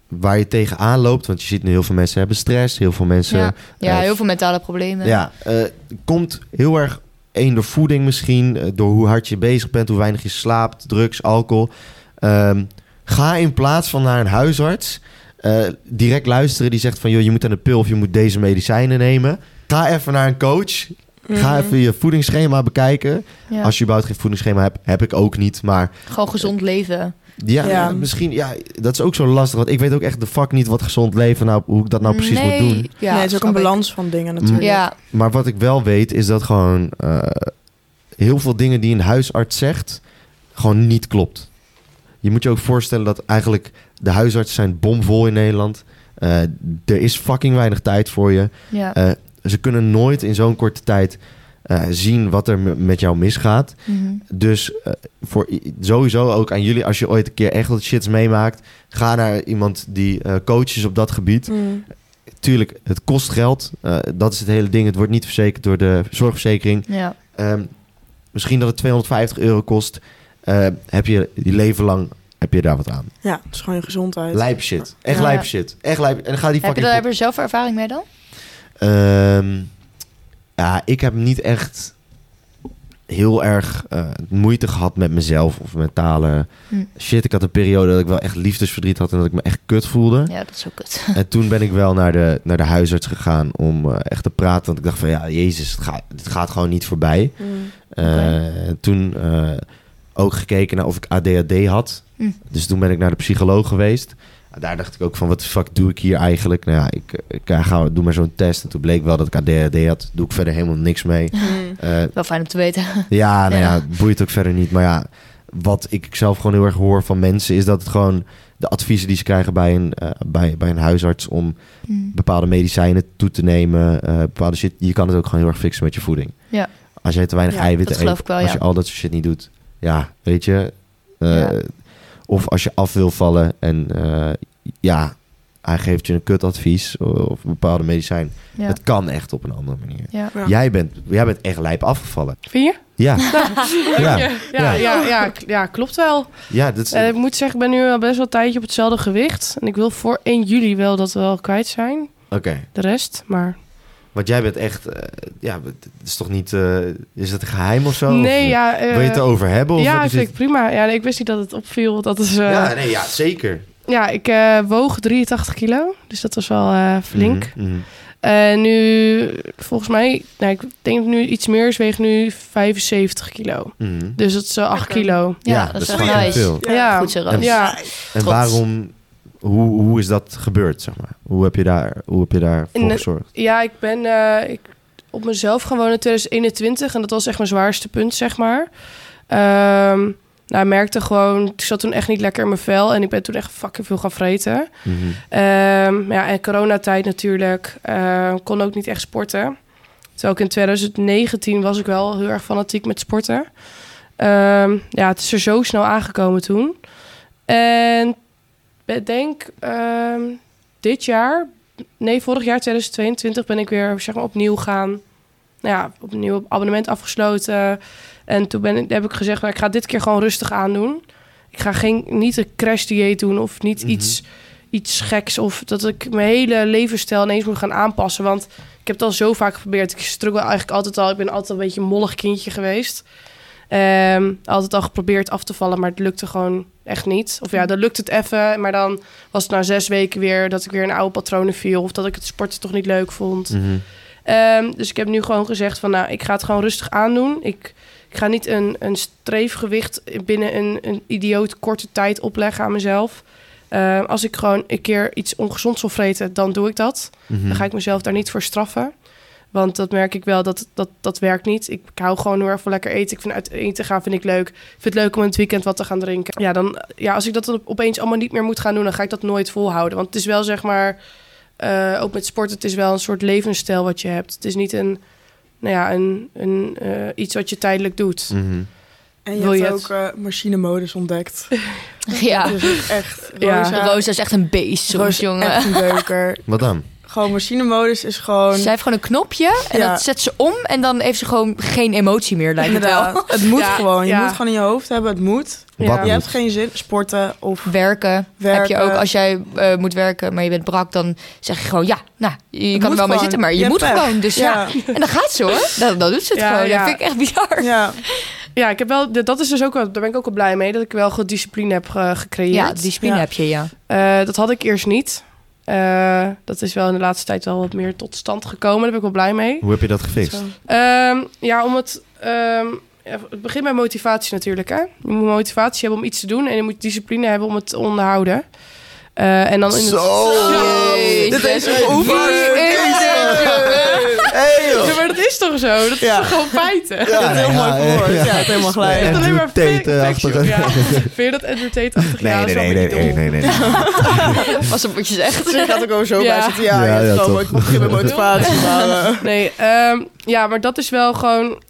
waar je tegenaan loopt, want je ziet nu heel veel mensen hebben stress, heel veel mensen Ja. Ja, eh, heel veel mentale problemen. Ja, eh, komt heel erg één door voeding misschien, eh, door hoe hard je bezig bent, hoe weinig je slaapt, drugs, alcohol. Ehm, ga in plaats van naar een huisarts eh, direct luisteren die zegt van joh, je moet aan de pil of je moet deze medicijnen nemen. Ga even naar een coach. Ga Mhm. even je voedingsschema bekijken. Ja. Als je überhaupt geen voedingsschema hebt, heb ik ook niet. Maar Gewoon gezond leven. Ja, Ja. misschien, ja, dat is ook zo lastig. Want ik weet ook echt de fuck niet wat gezond leven, nou, hoe ik dat nou precies nee. moet doen. Ja, nee, het is ook een ik. balans van dingen natuurlijk. Ja, Maar wat ik wel weet, is dat gewoon eh, heel veel dingen die een huisarts zegt, gewoon niet klopt. Je moet je ook voorstellen dat eigenlijk de huisartsen zijn bomvol in Nederland. Eh, er is fucking weinig tijd voor je. ja. Eh, ze kunnen nooit in zo'n korte tijd eh, zien wat er met jou misgaat. Mhm. Dus eh, voor sowieso ook aan jullie, als je ooit een keer echt wat shits meemaakt, ga naar iemand die eh coach is op dat gebied. Mm. Tuurlijk, het kost geld. Eh, dat is het hele ding. Het wordt niet verzekerd door de zorgverzekering. ja. Ehm, misschien dat het 250 euro kost. Eh, heb je je leven lang heb je daar wat aan. Ja, het is gewoon je gezondheid. Lijp shit. Echt Ja. lijp shit. Echt lijp. En dan gaat die Heb je, fucking... daar, heb je er zelf ervaring mee dan? Ehm, ja, ik heb niet echt heel erg eh, moeite gehad met mezelf of mentale Hm. shit. Ik had een periode dat ik wel echt liefdesverdriet had en dat ik me echt kut voelde. Ja, dat is ook kut. En toen ben ik wel naar de, naar de huisarts gegaan om eh, echt te praten. Want ik dacht van ja, jezus, het gaat, het gaat gewoon niet voorbij. Mm. Eh, en toen ook gekeken naar of ik ADHD had. Hm. Dus toen ben ik naar de psycholoog geweest. En Daar dacht ik ook van, wat de fuck doe ik hier eigenlijk? Nou ja, ik, ik eh, ga, doe maar zo'n test. En toen bleek wel dat ik ADHD had. Doe ik verder helemaal niks mee. Mm. Eh, Wel fijn om te weten. ja, nou ja, boeit ook verder niet. Maar ja, wat ik zelf gewoon heel erg hoor van mensen... is dat het gewoon de adviezen die ze krijgen bij een, eh, bij, bij een huisarts... om Hm. bepaalde medicijnen toe te nemen. eh, bepaalde shit. Je kan het ook gewoon heel erg fixen met je voeding. Ja. Als jij te weinig Ja, eiwitten eet, wel, als je al dat soort shit niet doet. Ja, weet je. Of als je af wil vallen en eh, ja, hij geeft je een kutadvies of een bepaalde medicijn. Ja. Het kan echt op een andere manier. Ja. Ja. Jij, bent, jij bent echt lijp afgevallen. Vind je? Ja, ja, Ja, ja, ja, ja, k- ja, klopt wel. ja. Dat is, Eh, ik moet zeggen, ik ben nu al best wel een tijdje op hetzelfde gewicht. En ik wil voor 1 juli wel dat wel kwijt zijn. Oké, De rest, maar... want jij bent echt, eh, ja, het is toch niet, eh, is het een geheim of zo? nee, Of, ja... eh, Wil je het erover hebben? Of ja, vind ik prima. Ja, nee, ik wist niet dat het opviel. Dat is, eh, Ja, ja. nee, ja, zeker. ik eh, woog 83 kilo. Dus dat was wel eh, flink. En nu, volgens mij, nou, ik denk nu iets meer is, weeg nu 75 kilo. Mhm. Dus dat is eh, 8 Lekker. kilo. Ja, dat is gewoon echt nice. veel. Ja. Goed zo, Roos. En- Ja, En waarom, hoe, hoe is dat gebeurd, zeg maar? Hoe heb je daar, hoe heb je daar voor gezorgd? ja ik ben eh, ik, op mezelf gaan wonen in 2021. En dat was echt mijn zwaarste punt, zeg maar. Ehm, nou, ik merkte gewoon, ik zat toen echt niet lekker in mijn vel. En ik ben toen echt fucking veel gaan vreten. Mhm. Ehm, ja, en coronatijd natuurlijk. Ehm, kon ook niet echt sporten. Terwijl ik in 2019 was ik wel heel erg fanatiek met sporten. Ehm, ja, het is er zo snel aangekomen toen. En denk ehm, dit jaar, nee, vorig jaar 2022 ben ik weer zeg maar, opnieuw gaan. Nou ja, opnieuw abonnement afgesloten. En toen ben ik, heb ik gezegd, nou, ik ga dit keer gewoon rustig aandoen. Ik ga geen, niet een crash dieet doen of niet Mhm. iets, iets geks. Of dat ik mijn hele levensstijl ineens moet gaan aanpassen. Want ik heb het al zo vaak geprobeerd. Ik struggle eigenlijk altijd al. Ik ben altijd een beetje een mollig kindje geweest. Ehm, altijd al geprobeerd af te vallen, maar het lukte gewoon echt niet. Of ja, dan lukt het even, maar dan was het na zes weken weer dat ik weer in oude patronen viel. Of dat ik het sporten toch niet leuk vond. Mhm. Ehm, dus ik heb nu gewoon gezegd van, nou, ik ga het gewoon rustig aandoen. Ik, ik ga niet een, een streefgewicht binnen een, een idioot korte tijd opleggen aan mezelf. Ehm, als ik gewoon een keer iets ongezonds wil vreten, dan doe ik dat. Mhm. Dan ga ik mezelf daar niet voor straffen. Want dat merk ik wel, dat, dat, dat werkt niet. Ik, ik hou gewoon heel erg van lekker eten. Ik vind uit eten gaan vind ik leuk. Ik vind het leuk om in het weekend wat te gaan drinken. Ja, dan, ja, als ik dat dan opeens allemaal niet meer moet gaan doen... dan ga ik dat nooit volhouden. Want het is wel zeg maar... eh, ook met sport, het is wel een soort levensstijl wat je hebt. Het is niet een, nou ja, een, een, eh, iets wat je tijdelijk doet. Mhm. En je Wil hebt je ook eh machinemodus ontdekt. Ja. Dus echt, Ja. Rosa, Rosa is echt een beest soms, Rosa is jongen. echt een beuker. Wat dan? Gewoon machinemodus is gewoon... Zij heeft gewoon een knopje en Ja. dat zet ze om en dan heeft ze gewoon geen emotie meer, lijkt het wel. Het moet Ja, gewoon. Je ja. moet gewoon in je hoofd hebben. Het moet. Je moet? hebt geen zin. Sporten of Werken. Heb je ook, als jij eh, moet werken, maar je bent brak, dan zeg je gewoon, ja, nou, je kan er wel mee zitten, maar je, Je moet pech. gewoon. Dus ja. Ja. en dan gaat ze hoor. Dan, dan doet ze het Ja, gewoon. ja. Dat vind ik echt bizar. Ja. Ja, ik heb wel, dat is dus ook wel, daar ben ik ook wel blij mee... dat ik wel goed discipline heb gecreëerd. Ja, discipline Ja. heb je, ja. Eh, dat had ik eerst niet. Eh, dat is wel in de laatste tijd wel wat meer tot stand gekomen. Daar ben ik wel blij mee. Hoe heb je dat gefixt? Zo. Ehm, ja, om het... ehm, ja, het begint met motivatie natuurlijk. Hè? Je moet motivatie hebben om iets te doen. En je moet discipline hebben om het te onderhouden. Eh, en dan in het... Zo! Dit is geoefend. Hey, joh. Ja, maar dat is toch zo? Dat Ja. is toch gewoon feiten? Dat is heel mooi verwoord. Ja, het helemaal gelijk. Het is alleen maar fiction. Ja. Vind je dat entertainment-achtig? Nee, ja, nee, nee, nee, nee, nee, nee. Was op wat je zegt. Ik had ook al zo Ja. bij zitten. Ja, Ja, ja, ja, ja toch. ik begin met motivatie. Eh. Nee, ehm, ja, maar dat is wel gewoon...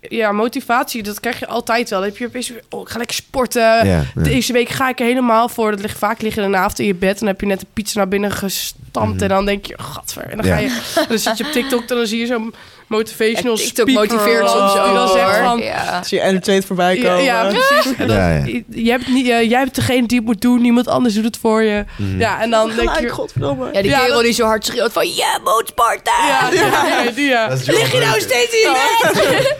Ja, motivatie, dat krijg je altijd wel. Dan heb je opeens oh, ik ga lekker sporten. Ja, ja. Deze week ga ik er helemaal voor. Dat ligt vaak liggen in de avond in je bed. En dan heb je net een pizza naar binnen gestampt. Mhm. En dan denk je, gadver. En dan, Ja. ga je, dan zit je op TikTok en dan zie je zo'n motivational Ja, TikTok speaker motiveert soms ook, dan zegt van... Ja. Als je entertained voorbij komen. ja, precies. En dan. Jij, hebt niet, eh, jij bent degene die het moet doen, niemand anders doet het voor je. Mhm. Ja, en dan denk je... godverdomme. Ja, die kerel dat- die zo hard schreeuwt van... Ja, motorsporten! Ja, ja, ja, die, ja. Lig je nou steeds in je?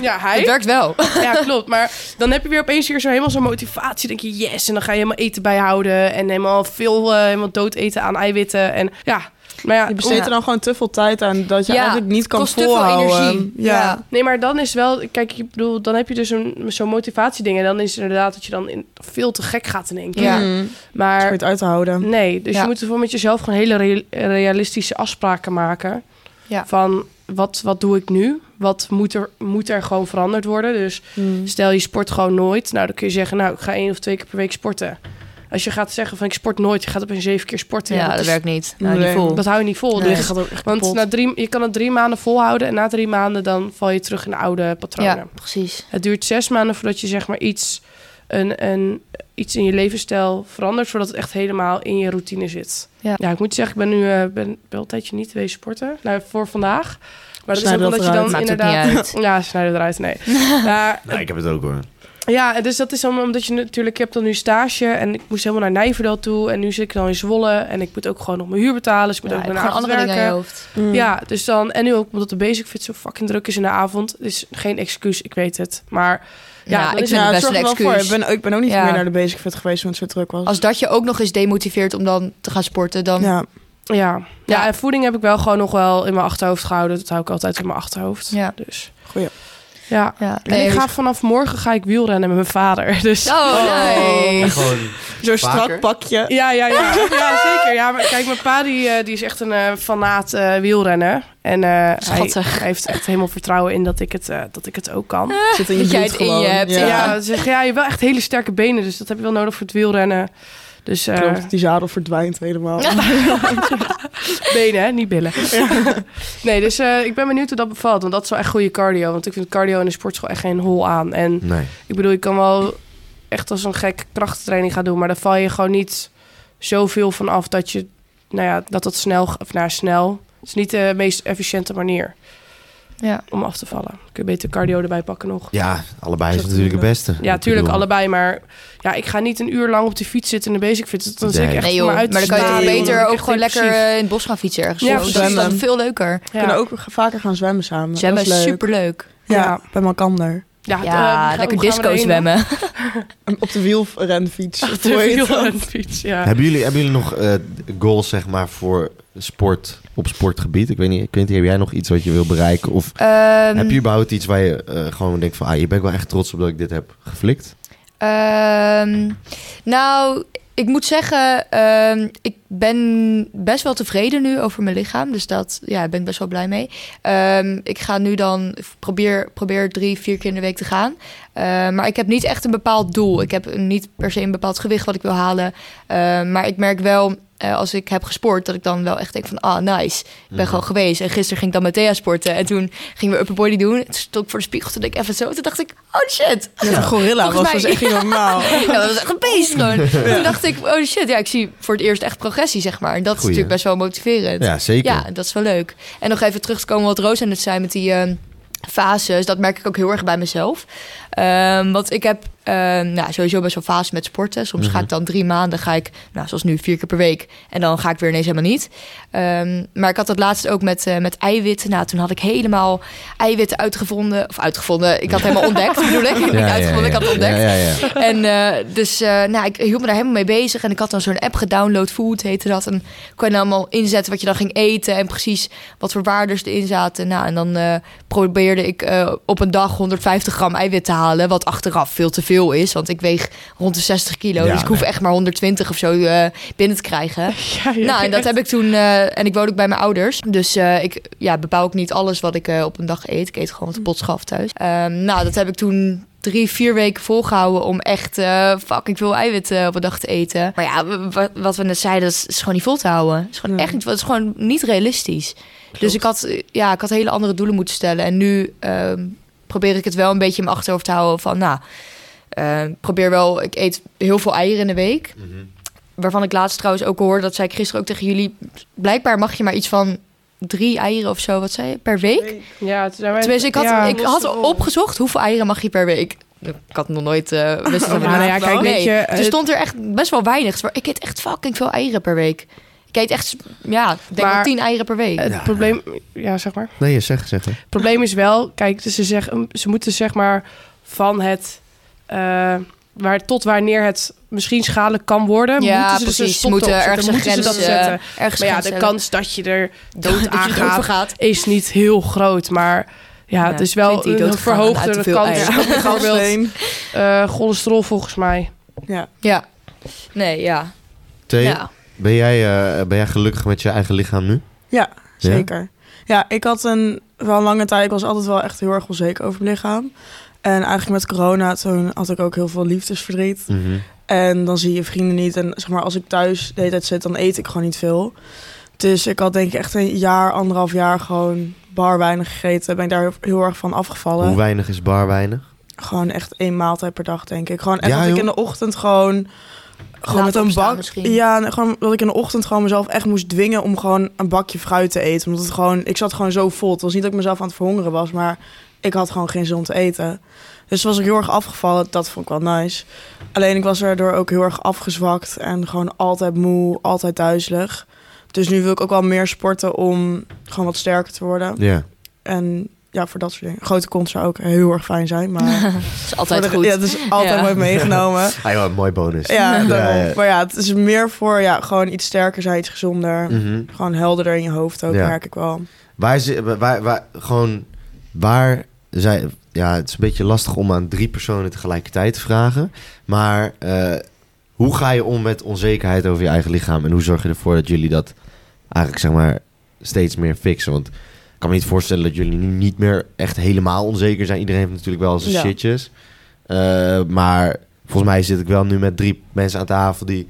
Ja, hij. Het werkt wel. Ja, klopt. Maar dan heb je weer opeens weer zo helemaal zo'n motivatie. denk je, yes. En dan ga je helemaal eten bijhouden. En helemaal veel eh, helemaal dood eten aan eiwitten. En ja, maar ja. Je besteedt Ja. er dan gewoon te veel tijd aan dat je Ja, eigenlijk niet kan kost te veel volhouden. energie. Ja. Ja. Nee, maar dan is wel... Kijk, ik bedoel, dan heb je dus een- zo'n motivatieding. En dan is het inderdaad dat je dan in, veel te gek gaat in één keer. Ja. Mm. Maar het uit te houden. nee, dus Ja. je moet ervoor met jezelf gewoon hele rea- realistische afspraken maken. Ja. Van, wat, wat doe ik nu? Wat moet er, moet er gewoon veranderd worden? Dus Mm. Stel je sport gewoon nooit. Nou, dan kun je zeggen, nou, ik ga één of twee keer per week sporten. Als je gaat zeggen van ik sport nooit, je gaat op een zeven keer sporten. Ja, Ja, dat, dat, is- werkt niet. Nou, Nee. niet vol. dat hou je niet vol. Nee. Dus, gaat ook echt want na drie, je kan het drie maanden volhouden en na drie maanden dan val je terug in de oude patronen. ja, precies. Het duurt zes maanden voordat je zeg maar iets, een, een, iets in je levensstijl verandert, voordat het echt helemaal in je routine zit. Ja. ik moet zeggen, ik ben nu eh, ben, ben wel een tijdje niet geweest sporten. Nou, voor vandaag. Maar dat Snijden is ook dat omdat je dan inderdaad... niet uit. Ja, snijden eruit, nee. Ja, Nee, ik heb het ook hoor. Ja, dus dat is allemaal omdat je natuurlijk... Ik heb dan nu stage en ik moest helemaal naar Nijverdal toe. En nu zit ik dan in Zwolle. En ik moet ook gewoon nog mijn huur betalen. Dus ik moet Ja, ook naar andere dingen je werken. hoofd. Mm. Ja, dus dan... En nu ook omdat de Basic Fit zo fucking druk is in de avond. is geen excuus, ik weet het. Maar ja, ik is vind het best zorgt een wel voor. excuus. Ik ben, ik ben ook niet Ja. meer naar de Basic Fit geweest, want het zo druk was. Als dat je ook nog eens demotiveert om dan te gaan sporten, dan... ja. Ja. ja, Ja. en voeding heb ik wel gewoon nog wel in mijn achterhoofd gehouden. Dat hou ik altijd in mijn achterhoofd. Ja. Dus Goeie. Ja. Ja, En ik ga vanaf morgen ga ik wielrennen met mijn vader. Dus Oh, nice. Gewoon Zo'n strak pakje. Ja, ja, ja. ja zeker. Ja, maar kijk, mijn pa die, eh, die is echt een eh, fanaat eh, wielrennen. En eh, hij, heeft echt helemaal vertrouwen in dat ik het, eh, dat ik het ook kan. Zit in je Dat jij het in je hebt, Ja. Ja, Ja. ja, zeg, ja, je hebt wel echt hele sterke benen, dus dat heb je wel nodig voor het wielrennen. Dus eh, Klopt, die zadel verdwijnt helemaal. benen, hè? niet billen. nee, dus eh, ik ben benieuwd hoe dat bevalt, want dat is wel echt goede cardio. Want ik vind cardio in de sportschool echt geen hol aan. En Nee. Ik bedoel, je kan wel echt als een gek krachttraining gaan doen, maar dan val je gewoon niet zoveel van af dat je, nou ja, dat dat snel, of nou snel, het is niet de meest efficiënte manier Ja. om af te vallen. Kun je beter cardio erbij pakken nog. Ja, allebei is Dat natuurlijk het beste. Ja, tuurlijk, bedoel, allebei, maar ja, ik ga niet een uur lang op de fiets zitten in de basic fit. Dan zit ik echt Nee joh, me uit maar dan kan je beter ook gewoon lekker eh, in het bos gaan fietsen ergens. Ja, dat is dan veel leuker. We kunnen ook vaker gaan zwemmen samen. Zwemmen dat is is leuk. superleuk. Ja, Ja. bij Malkander. Ja, Ja, eh, lekker disco zwemmen. Op de wielrenfiets. Op de dat? wielrenfiets, ja. Hebben jullie, hebben jullie nog eh, goals zeg maar voor sport op sportgebied? Ik weet niet, niet, heb jij nog iets wat je wil bereiken? Of Ehm, heb je überhaupt iets waar je eh, gewoon denkt van, ah, hier ben ik wel echt trots op dat ik dit heb geflikt? Ehm, nou, ik moet zeggen, ehm, ik ben best wel tevreden nu over mijn lichaam. Dus dat ja, daar ben ik best wel blij mee. Ehm, ik ga nu dan probeer, probeer drie, vier keer in de week te gaan. Ehm, maar ik heb niet echt een bepaald doel. Ik heb niet per se een bepaald gewicht wat ik wil halen. Ehm, maar ik merk wel. eh, als ik heb gesport, dat ik dan wel echt denk van... ah, nice, ik ben Mhm. gewoon geweest. En gisteren ging ik dan met Thea sporten. En toen gingen we upper body doen. Toen stond ik voor de spiegel, toen ik even zo. Toen dacht ik, oh shit, Ja, een gorilla Volgens was mij- echt niet normaal. ja, dat was echt een beest gewoon. Toen dacht ik, oh shit, ja, ik zie voor het eerst echt progressie, zeg maar. En dat is natuurlijk best wel motiverend. Ja, zeker. Ja, dat is wel leuk. En nog even terug te komen wat Roos aan het zei met die ehm, fases. Dat merk ik ook heel erg bij mezelf. Ehm, want ik heb ehm, nou, sowieso best wel fases met sporten. Soms ga Mhm. ik dan drie maanden, ga ik, nou, zoals nu, vier keer per week. En dan ga ik weer ineens helemaal niet. Ehm, maar ik had dat laatst ook met, eh, met eiwitten. Nou, toen had ik helemaal eiwitten uitgevonden. Of uitgevonden, ik had helemaal ontdekt, bedoel ik. Niet uitgevonden, ik had het ontdekt. En eh, dus eh, nou, ik hield me daar helemaal mee bezig. En ik had dan zo'n app gedownload, Food heette dat. En kon je dan allemaal inzetten wat je dan ging eten. En precies wat voor waardes erin zaten. Nou, en dan probeerde ik op een dag 150 gram eiwit te halen. Wat achteraf veel te veel is. Want ik weeg rond de 60 kilo. Ja, dus ik hoef nee. echt maar 120 of zo eh, binnen te krijgen. Ja, ja, Nou, en dat heb ik toen. eh, en ik woon ook bij mijn ouders. Dus eh, ik ja, bepaal ook niet alles wat ik op een dag eet. Ik eet gewoon wat de pot schaf thuis. Ehm, nou, dat heb ik toen drie, vier weken volgehouden om echt eh fucking veel eiwit eh, op een dag te eten. Maar ja, wat we net zeiden, dat is, gewoon niet vol te houden. Het is gewoon Nee. echt niet, is gewoon niet realistisch. Dus ik had, ja, ik had hele andere doelen moeten stellen. En nu ehm, probeer ik het wel een beetje in mijn achterhoofd te houden van, nou, eh, ik probeer wel, ik eet heel veel eieren in de week. Mhm. Waarvan ik laatst trouwens ook hoorde, dat zei ik gisteren ook tegen jullie. Blijkbaar mag je maar iets van drie eieren of zo, wat zei je, per week? Ja, toen zijn wij... Tenminste, ik had, ja. ik had opgezocht hoeveel eieren mag je per week. Ik had nog nooit uh, wist Oh, nou ja, kijk, weet je, er het- stond er echt best wel weinig. Maar ik eet echt fucking veel eieren per week. Ik eet echt, ja, ik denk Maar- wel tien eieren per week. Het Ja. probleem... Ja, zeg maar. Nee, je zeg, zeg. Het probleem is wel, kijk, dus ze, zeggen, ze moeten zeg maar van het... eh, waar, tot wanneer het misschien schadelijk kan worden, ja, moeten ze dus een moeten ergens zetten, een moeten grens, ze dat eh, zetten. ergens Maar ja, de kans dat je er dood aan gaat, gaat. is niet heel groot. Maar ja, Ja, het is wel 20 een verhoogde kans. op Bijvoorbeeld eh cholesterol volgens mij. Ja. Ja. Nee, ja. Thee, ja. Ben, jij, eh, ben jij gelukkig met je eigen lichaam nu? Ja, zeker. Ja? ik had een wel lange tijd. Ik was altijd wel echt heel erg onzeker over mijn lichaam. En eigenlijk met corona, toen had ik ook heel veel liefdesverdriet. Mhm. En dan zie je vrienden niet. En zeg maar, als ik thuis de hele tijd zit, dan eet ik gewoon niet veel. Dus ik had denk ik echt een jaar, anderhalf jaar gewoon bar weinig gegeten. Ben ik daar heel, erg van afgevallen. Hoe weinig is bar weinig? Gewoon echt één maaltijd per dag, denk ik. Gewoon echt Ja, dat ik in de ochtend gewoon... Gewoon Laat met een bak. misschien. Ja, gewoon dat ik in de ochtend gewoon mezelf echt moest dwingen om gewoon een bakje fruit te eten. Omdat het gewoon, ik zat gewoon zo vol. Het was niet dat ik mezelf aan het verhongeren was, maar ik had gewoon geen zin om te eten. Dus was ik heel erg afgevallen. Dat vond ik wel nice. Alleen ik was daardoor ook heel erg afgezwakt en gewoon altijd moe, altijd duizelig. Dus nu wil ik ook wel meer sporten om gewoon wat sterker te worden. Ja. En ja, voor dat soort dingen. Grote kont zou ook heel erg fijn zijn, maar Dat is altijd de- goed. Ja, het is altijd Ja. mooi meegenomen. Ah, joh, mooi bonus. Ja, Ja, daarom. ja. maar ja, het is meer voor ja, gewoon iets sterker zijn, iets gezonder. Mhm. Gewoon helderder in je hoofd ook, Ja. merk ik wel. Waar, waar, waar, gewoon, waar zijn... Ja, het is een beetje lastig om aan drie personen tegelijkertijd te vragen. Maar eh, hoe ga je om met onzekerheid over je eigen lichaam? En hoe zorg je ervoor dat jullie dat eigenlijk, zeg maar, steeds meer fixen? Want ik kan me niet voorstellen dat jullie nu niet meer echt helemaal onzeker zijn. Iedereen heeft natuurlijk wel zijn Ja. shitjes. Eh, maar volgens mij zit ik wel nu met drie mensen aan tafel die...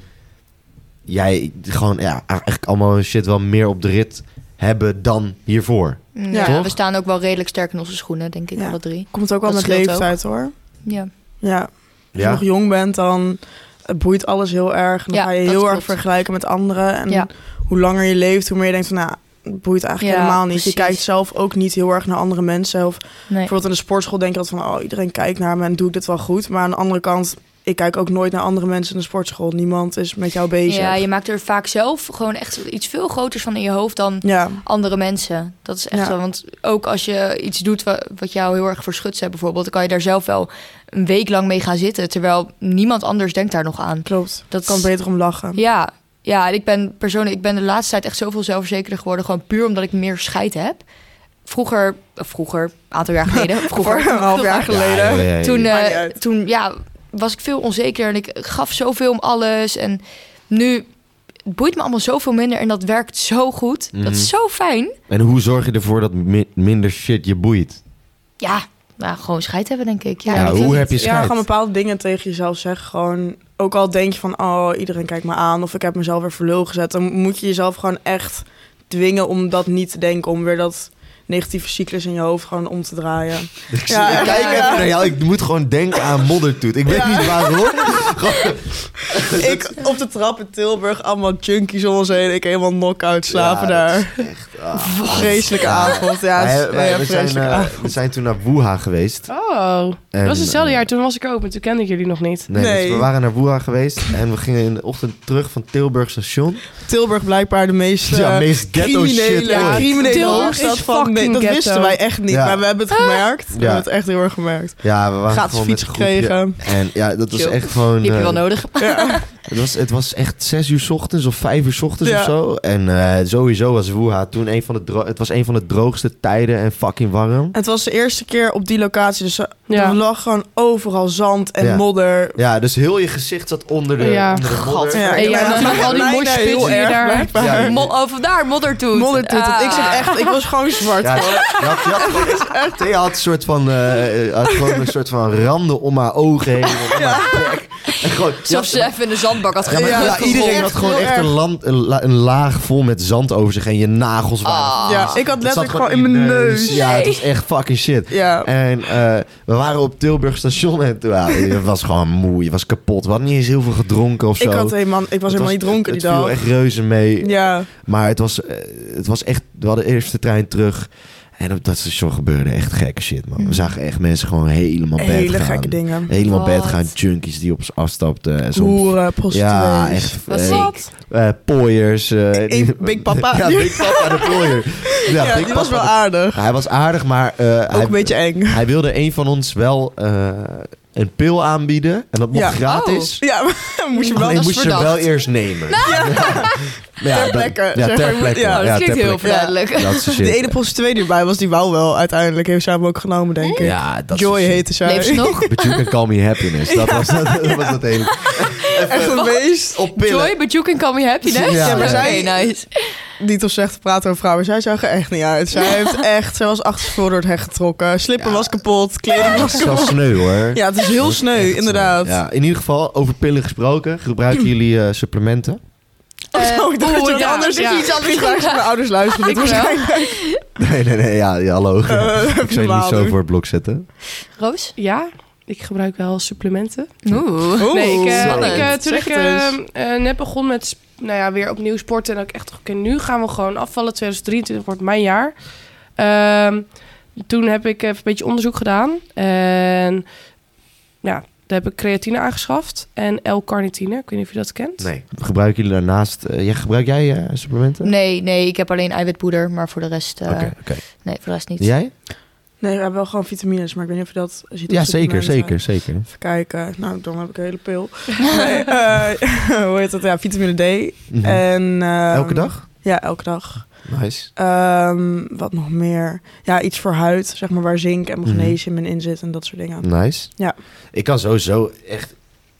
Jij gewoon, ja, eigenlijk allemaal hun shit wel meer op de rit hebben dan hiervoor. Ja, Toch? we staan ook wel redelijk sterk in onze schoenen, denk ik, Ja. alle drie. Komt ook wel met leeftijd hoor. Ja. Ja. Als je Ja? nog jong bent, dan boeit alles heel erg. En dan Ja, ga je heel erg klopt. vergelijken met anderen. En Ja. hoe langer je leeft, hoe meer je denkt van... Nou, boeit eigenlijk Ja, helemaal niet. precies. Je kijkt zelf ook niet heel erg naar andere mensen. Of Nee. bijvoorbeeld in de sportschool denk je altijd van... Oh, iedereen kijkt naar me en doe ik dit wel goed. Maar aan de andere kant, ik kijk ook nooit naar andere mensen in de sportschool. Niemand is met jou bezig. Ja, je maakt er vaak zelf gewoon echt iets veel groters van in je hoofd dan ja. andere mensen. Dat is echt Ja. zo. Want ook als je iets doet wat, wat jou heel erg verschut hebt bijvoorbeeld... dan kan je daar zelf wel een week lang mee gaan zitten... terwijl niemand anders denkt daar nog aan. klopt. Dat kan beter om lachen. Ja, ja, en ik ben persoonlijk, ik ben de laatste tijd echt zoveel zelfverzekerder geworden, gewoon puur omdat ik meer scheid heb. Vroeger, vroeger, een aantal jaar geleden, vroeger, een half jaar geleden. Ja, ja, ja, ja. toen, eh, toen ja, was ik veel onzeker en ik gaf zoveel om alles. En nu het boeit me allemaal zoveel minder en dat werkt zo goed. Mhm. Dat is zo fijn. En hoe zorg je ervoor dat mi- minder shit je boeit? Ja, nou, gewoon scheid hebben, denk ik. Ja, Ja, hoe heb je Ja, scheid? gewoon bepaalde dingen tegen jezelf zeggen. Gewoon, ook al denk je van, oh, iedereen kijkt me aan. Of ik heb mezelf weer voor lul gezet. Dan moet je jezelf gewoon echt dwingen om dat niet te denken. Om weer dat negatieve cyclus in je hoofd gewoon om te draaien. Ja, Ja, kijk ja. even naar jou. Ik moet gewoon denken aan moddertoet. Ik weet niet waarom. Ik op de trap in Tilburg, allemaal junkies om ons heen. Ik helemaal knock-out slapen Ja, daar. echt, ah. Vreselijke avond. Ja, Wij- wij- ja, we, zijn, vreselijke eh, avond. we zijn toen naar Wuha geweest. Oh, En, dat was hetzelfde eh, jaar. Toen was ik ook, maar toen kende ik jullie nog niet. Nee, Nee. dus we waren naar Wuha geweest en we gingen in de ochtend terug van Tilburg station. Tilburg blijkbaar de meest, Ja, eh, meest ghetto shit criminele, criminele Tilburg hoofdstad is van... Nee, dat ghetto. wisten wij echt niet, Ja. maar we hebben het gemerkt. We hebben het echt heel erg gemerkt. Ja, we waren Gratis fiets gekregen. En ja, dat was echt gewoon... Die heb je wel eh, nodig. Ja. Het was, het was echt zes uur 's ochtends of vijf uur 's ochtends Ja. of zo. En eh, sowieso was Wuha toen een van de dro- het was een van de droogste tijden en fucking warm. Het was de eerste keer op die locatie, dus er lag gewoon overal zand en Ja. modder. Ja, dus heel je gezicht zat onder de, Ja. onder de modder. Ja, En ja, natuurlijk al die moshpits erg daar-. Ja. Mo- oh, vandaar, moddertoet. Moddertoet. Ah. Ik zat echt, ik was gewoon zwart. Ja, Thea had een soort van, eh, had gewoon een soort van randen om haar ogen heen. en Om haar bek. En gewoon, had- ze even in de zand zandbak had Ja, ja, iedereen had gewoon echt een, land, een, la- een laag vol met zand over zich en je nagels waren. Ah. Ja, ik had letterlijk gewoon in mijn neus. Ja, het was echt fucking shit. Ja. En eh, we waren op Tilburg station en toen, ja, was gewoon moe. Je was kapot. We hadden niet eens heel veel gedronken of zo. Ik, had helemaal, ik was Het helemaal niet dronken die Het viel dag. echt reuze mee. Ja, Maar het was, eh, het was echt... We hadden de eerste trein terug. En op dat station gebeurde echt gekke shit, man. We zagen echt mensen gewoon helemaal bed hele gaan. gekke dingen. Helemaal bed gaan. Junkies die op ze afstapten. En zo. Hoeren, prostituees. Ja, echt. Wat eh, ziek. eh, pooiers. eh, Ik- die- Big Papa. Ja, Big Papa de pooier. Ja, Ja, Big die was Papa wel de- aardig. Hij was aardig, maar eh, Ook hij, een beetje eng. hij wilde een van ons wel eh, een pil aanbieden. En dat mocht Ja. gratis. Ja, maar moest je wel... Alleen dat moest je verdacht. wel eerst nemen. Ja, Ter dat- plekke, Ja, ter plekke. Ja, dat klinkt ter heel verduidelijk. Dat is de shit. De ene prostituee die erbij was, die wou wel uiteindelijk. Heeft zij hem ook genomen, denk ik. Ja, dat is Joy heette zij. Leeft ze nog? But you can call me happiness. Dat was dat, dat was het hele. Echt een beest. Op pillen. Joy, but you can call me happiness. Ja, Ja, maar ja. zij- nice. Niet of slecht te praten over vrouwen. Zij zag er echt niet uit. Zij heeft echt... Zij was achterstevoren door het hek getrokken. Slipper Ja. was kapot. Kleding was Dat is wel kapot. sneu hoor. Ja, het is heel is sneu, inderdaad. Ja, in ieder geval, over pillen gesproken. Gebruiken jullie eh, supplementen? Oh, ik dacht dat je wat ja, anders ja. ja. iets anders Ik mijn ouders luisteren. Dit waarschijnlijk. Nee, nee, nee. Ja, ja hallo. Eh, ik zou je niet zo voor het blok zetten. Roos? Ja, ik gebruik wel supplementen. Oeh. Oeh, nee, ik, eh, spannend. ik, eh, toen ik het eh, eh, net begon met nou ja, weer opnieuw sporten... en dat ik echt oké, nu gaan we gewoon afvallen. 2023 wordt mijn jaar. Ehm, toen heb ik even een beetje onderzoek gedaan. En ja, daar heb ik creatine aangeschaft. En L-carnitine, ik weet niet of je dat kent. Nee. Gebruiken jullie daarnaast... eh, ja, gebruik jij eh, supplementen? Nee, nee, ik heb alleen eiwitpoeder, maar voor de rest, eh, Oké, oké. nee, voor de rest niet. Jij? Nee, we hebben wel gewoon vitamines, maar ik weet niet of je dat ziet. Ja, zeker, zeker, zeker. Even kijken. Nou, dan heb ik een hele pil. Nee, eh, hoe heet dat? Ja, vitamine D. Mhm. En, ehm, Elke dag? Ja, elke dag. Nice. Ehm, wat nog meer? Ja, iets voor huid, zeg maar, waar zink en magnesium in in zit en dat soort dingen. Nice. Ja. Ik kan sowieso echt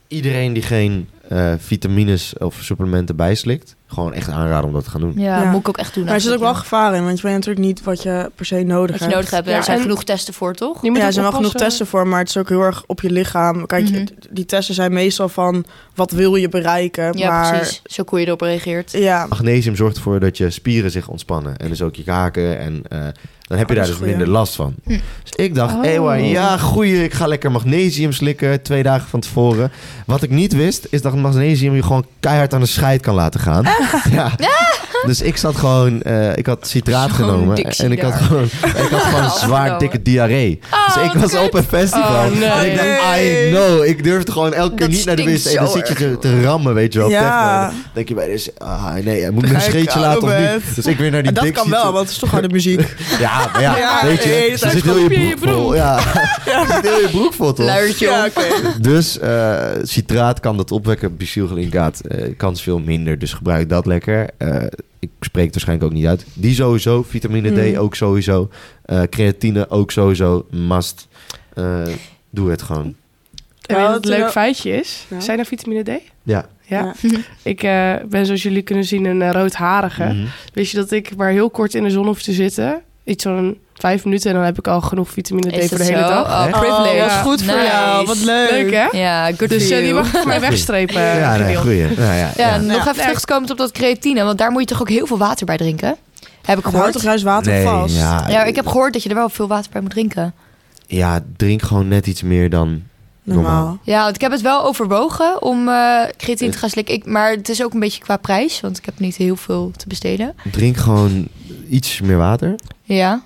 iedereen die geen eh, vitamines of supplementen bijslikt, gewoon echt aanraden om dat te gaan doen. Ja, Ja. moet ik ook echt doen. Maar er zit ook wel gevaar in, want je weet natuurlijk niet wat je per se nodig Wat je hebt. nodig hebt. Ja, er zijn en- genoeg testen voor, toch? Ja, er zijn wel genoeg testen voor, maar het is ook heel erg op je lichaam. Kijk, Mhm. die testen zijn meestal van wat wil je bereiken. Ja, maar, precies. Zo hoe je erop reageert. Ja, Magnesium zorgt ervoor dat je spieren zich ontspannen. En dus ook je kaken. En eh, dan heb je Oh, daar dus minder last van. Hm. Dus ik dacht, Oh. ewa, ja, goeie. Ik ga lekker magnesium slikken twee dagen van tevoren. Wat ik niet wist, is dat magnesium je gewoon keihard aan de scheid kan laten gaan. Ja. Dus ik zat gewoon, eh, ik had citraat genomen. En ik had gewoon, ik had gewoon zwaar dikke diarree. dus ik was kut. op een festival. Oh, nee. En ik dacht, I know. Ik durfde gewoon elke keer niet naar de wc. En dan zit je te, rammen, weet je wel. Ja. Dan denk je bij deze, ah nee, moet ik een scheetje aan laten of niet? Dus ik weer naar die en dat kan wel, toe. want het is toch harde muziek. Ja, maar ja, Ja, weet je, dat zit heel je broek vol. Ja, zit heel je broek vol, toch? Luiertje ja. Dus eh, citraat kan dat opwekken. Bicylglycingaat eh kans veel minder. Dus gebruik dat lekker. Eh, ik spreek het waarschijnlijk ook niet uit. Die sowieso. Vitamine D Mm. ook sowieso. Eh, creatine ook sowieso. Must. Eh, doe het gewoon. En Ja, weet je wat het een leuk feitje is? Ja. Zijn er vitamine D? Ja. Ja. Ja. Ik eh, ben zoals jullie kunnen zien een roodharige. Mhm. Weet je dat ik maar heel kort in de zon hoef te zitten? Iets van vijf minuten en dan heb ik al genoeg vitamine D Is voor de hele zo? dag. Oh, privilege. Oh, wat goed voor Nice. jou. Wat leuk. Leuk hè? Ja, good Dus for eh, die mag ik voor mij wegstrepen. Ja, nee, Camille. goeie. Ja, ja, Ja, ja. nog Ja. even Ja. teruggekomen op dat creatine. Want daar moet je toch ook heel veel water bij drinken? Heb ik gehoord. toch juist water Nee, vast? ja, Ja, ik heb gehoord dat je er wel veel water bij moet drinken. ja, drink gewoon net iets meer dan normaal. Ja, want ik heb het wel overwogen om eh creatine te gaan slikken. Ik, maar het is ook een beetje qua prijs, want ik heb niet heel veel te besteden. Drink gewoon iets meer water. Ja,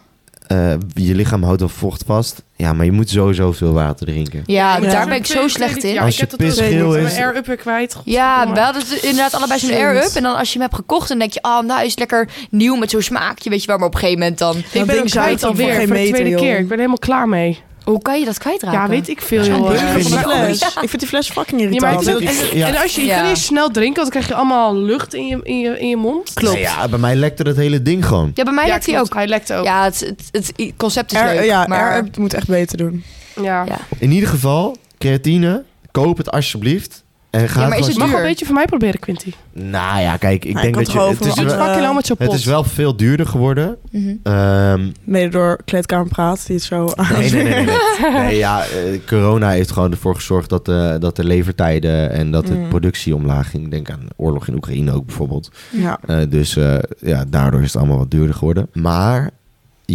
Eh, je lichaam houdt wel vocht vast. Ja, maar je moet sowieso veel water drinken. ja, Ja. daar ben ik zo slecht in. Ja, Als je pisgeel is- mijn air-upper kwijt. Ja, we hadden het inderdaad allebei zo'n air-up. En dan als je hem hebt gekocht, dan denk je... Oh, nou is het lekker nieuw met zo'n smaakje, weet je wel. Maar op een gegeven moment dan... Ik Dat ben ding kwijt dan alweer voor de tweede joh. keer. Ik ben helemaal klaar mee. Hoe kan je dat kwijtraken? Ja, weet ik veel. Ja, joh. Ik vind die Ja. fles, Ja. ik vind die fles fucking Ja, maar irritant. het- en, Ja. en als je, je Ja. kan eerst snel drinken, want dan krijg je allemaal lucht in je, in je, in je mond. Klopt. Ja, bij mij lekte dat hele ding gewoon. Ja, bij mij Ja, lijkt hij ook. Hij lekt ook. Ja, het, het, het concept is Air- leuk, ja, maar... Air-up moet echt beter doen. Ja. Ja. In ieder geval, creatine, koop het alsjeblieft. En ga Ja, maar is het Mag wel een beetje van mij proberen, Quinty. Nou ja, kijk, ik Nou, denk dat je... Het is, voor- wel, met het is wel veel duurder geworden. Mhm. Ehm, Mede door Kleedkamerpraat, die het zo nee, nee, nee, nee. Nee, nee ja, eh, corona heeft gewoon ervoor gezorgd dat, de dat de levertijden en dat de Mm. productie omlaag ging. Denk aan de oorlog in Oekraïne ook bijvoorbeeld. Ja. Eh, dus eh, ja, daardoor is het allemaal wat duurder geworden. Maar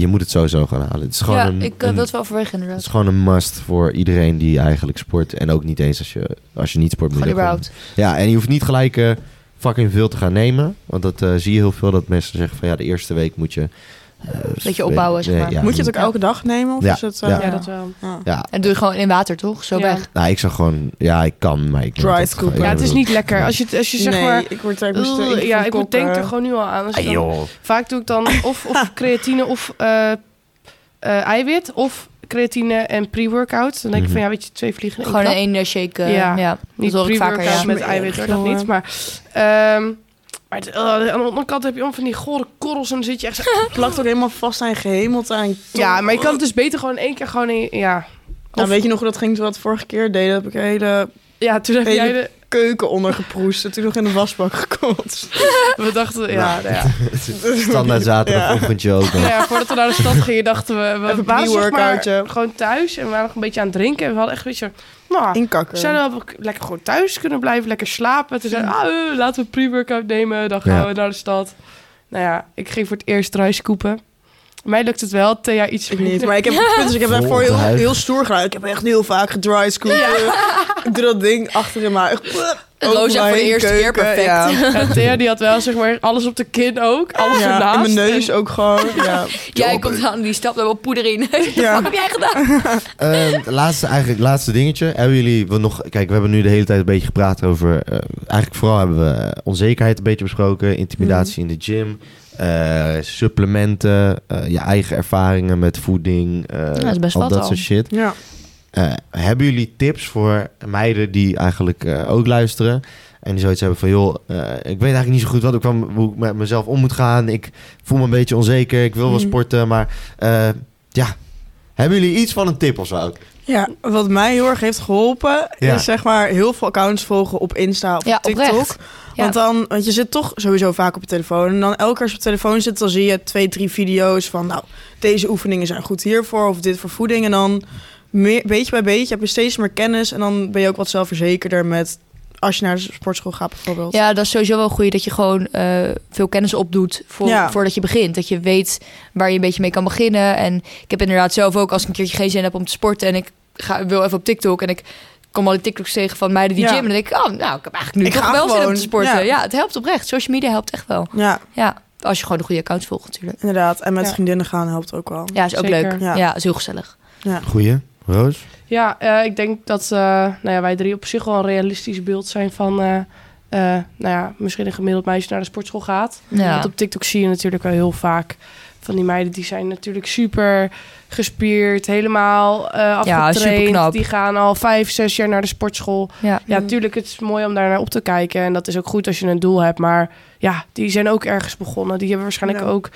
je moet het sowieso gaan halen. Het is gewoon, Ja, een, ik een- wil het wel overwegen het inderdaad. is gewoon een must voor iedereen die eigenlijk sport. En ook niet eens als je, als je niet sport. moet Gewoon. Ja, en je hoeft niet gelijk eh, fucking veel te gaan nemen. Want dat eh, zie je heel veel dat mensen zeggen van ja, de eerste week moet je... eh, Beetje opbouwen, zeg maar. ja, Moet je het ook elke dag nemen? Of Ja. is het... eh, Ja. Ja, dat wel. ja. Ja, En doe je gewoon in water, toch? Zo Ja. weg. nou, ik zou gewoon... Ja, ik kan, maar ik... Dry scoop. Ja, het is niet lekker. Als je, als je zeg nee, maar... ik word ja, ik moet- denk er gewoon nu al aan. Als Ah, dan- vaak doe ik dan of, of creatine of eh, eh, eiwit of creatine en pre-workout. Dan denk ik van ja, weet je, twee vliegen in één Gewoon in klap. één shake. Ja. ja. Niet dat hoor ik vaker, pre-workout ja. met eiwit, dat niet. Maar, ehm, maar het- eh, aan de onderkant heb je om van die gore korrels en dan zit je echt zo... Het plakt ook helemaal vast aan je gehemelte. En ja, maar je kan het dus beter gewoon in één keer gewoon in... Ja, Nou, weet je nog hoe dat ging toen we dat vorige keer deden? Heb ik een hele ja toen heb Hele- jij de... keuken ondergeproest. En toen nog in de wasbak gekotst. We dachten, ja, nou ja. Standaard zaterdagochtendje ook. Nou ja, voordat we naar de stad gingen, dachten we... We Even waren zeg maar pre-workoutje. gewoon thuis en we waren nog een beetje aan het drinken. En we hadden echt een beetje... Nou, Inkakken. we zouden wel lekker gewoon thuis kunnen blijven, lekker slapen. Toen zeiden we, ah, eh, laten we een pre-workout nemen. Dan gaan Ja. we naar de stad. Nou ja, ik ging voor het eerst rijscoepen. Mij lukt het wel, Thea iets Ik niet, maar ik heb, ik heb Vol daarvoor heel, heel stoer gedaan. Ik heb echt heel vaak gedry scooped. Ik doe dat ding achter in mijn... Rosa voor de eerste keer perfect. Ja, Ja, Thea die had wel zeg maar alles op de kin ook. Alles ja ernaast. in mijn neus En- ook gewoon. Ja. Jij komt aan, die stapt er wel poeder in. Ja. Wat heb jij gedaan? Ehm, laatste, eigenlijk, laatste dingetje. Hebben jullie we nog... Kijk, we hebben nu de hele tijd een beetje gepraat over... eh, eigenlijk vooral hebben we eh, onzekerheid een beetje besproken. Intimidatie in de gym. Eh, supplementen. eh, je eigen ervaringen met voeding. eh, dat is best al wat dat al. soort shit. ja. Eh, hebben jullie tips voor meiden die eigenlijk eh, ook luisteren... En die zoiets hebben van, joh, eh, ik weet eigenlijk niet zo goed wat ik van, hoe ik met mezelf om moet gaan. Ik voel me een beetje onzeker. Ik wil wel Mhm. sporten, maar eh, ja. Hebben jullie iets van een tip of zo? Ja, wat mij heel erg heeft geholpen, Ja. is zeg maar heel veel accounts volgen op Insta of Ja, TikTok. oprecht. Want dan, want je zit toch sowieso vaak op je telefoon. En dan elke keer als je op je telefoon zit, dan zie je twee, drie video's van, nou, deze oefeningen zijn goed hiervoor of dit voor voeding. En dan meer, beetje bij beetje heb je steeds meer kennis en dan ben je ook wat zelfverzekerder met als je naar de sportschool gaat bijvoorbeeld. Ja, dat is sowieso wel goed dat je gewoon eh, veel kennis opdoet voor, Ja. voordat je begint. Dat je weet waar je een beetje mee kan beginnen. En ik heb inderdaad zelf ook, als ik een keertje geen zin heb om te sporten... en ik ga, wil even op TikTok en ik kom al die TikToks tegen van meiden die Ja. gym... en dan denk ik, oh, nou, ik heb eigenlijk nu Ik toch ga wel zin om gewoon, te sporten. ja. Ja. het helpt oprecht. Social media helpt echt wel. Ja, Ja, als je gewoon de goede accounts volgt natuurlijk. inderdaad. En met Ja. vriendinnen gaan helpt ook wel. Ja, is ook Zeker. leuk. Ja. Ja. is heel gezellig. Goeie. Roos? Ja, eh, ik denk dat eh, nou ja, wij drie op zich wel een realistisch beeld zijn van... eh, eh, nou ja, misschien een gemiddeld meisje naar de sportschool gaat. Ja. Want op TikTok zie je natuurlijk wel heel vaak van die meiden... die zijn natuurlijk super gespierd, helemaal eh Ja, afgetraind. superknap. die gaan al vijf, zes jaar naar de sportschool. Ja. Ja, Mm. tuurlijk, het is mooi om daar naar op te kijken. En dat is ook goed als je een doel hebt. Maar ja, die zijn ook ergens begonnen. Die hebben waarschijnlijk Ja. ook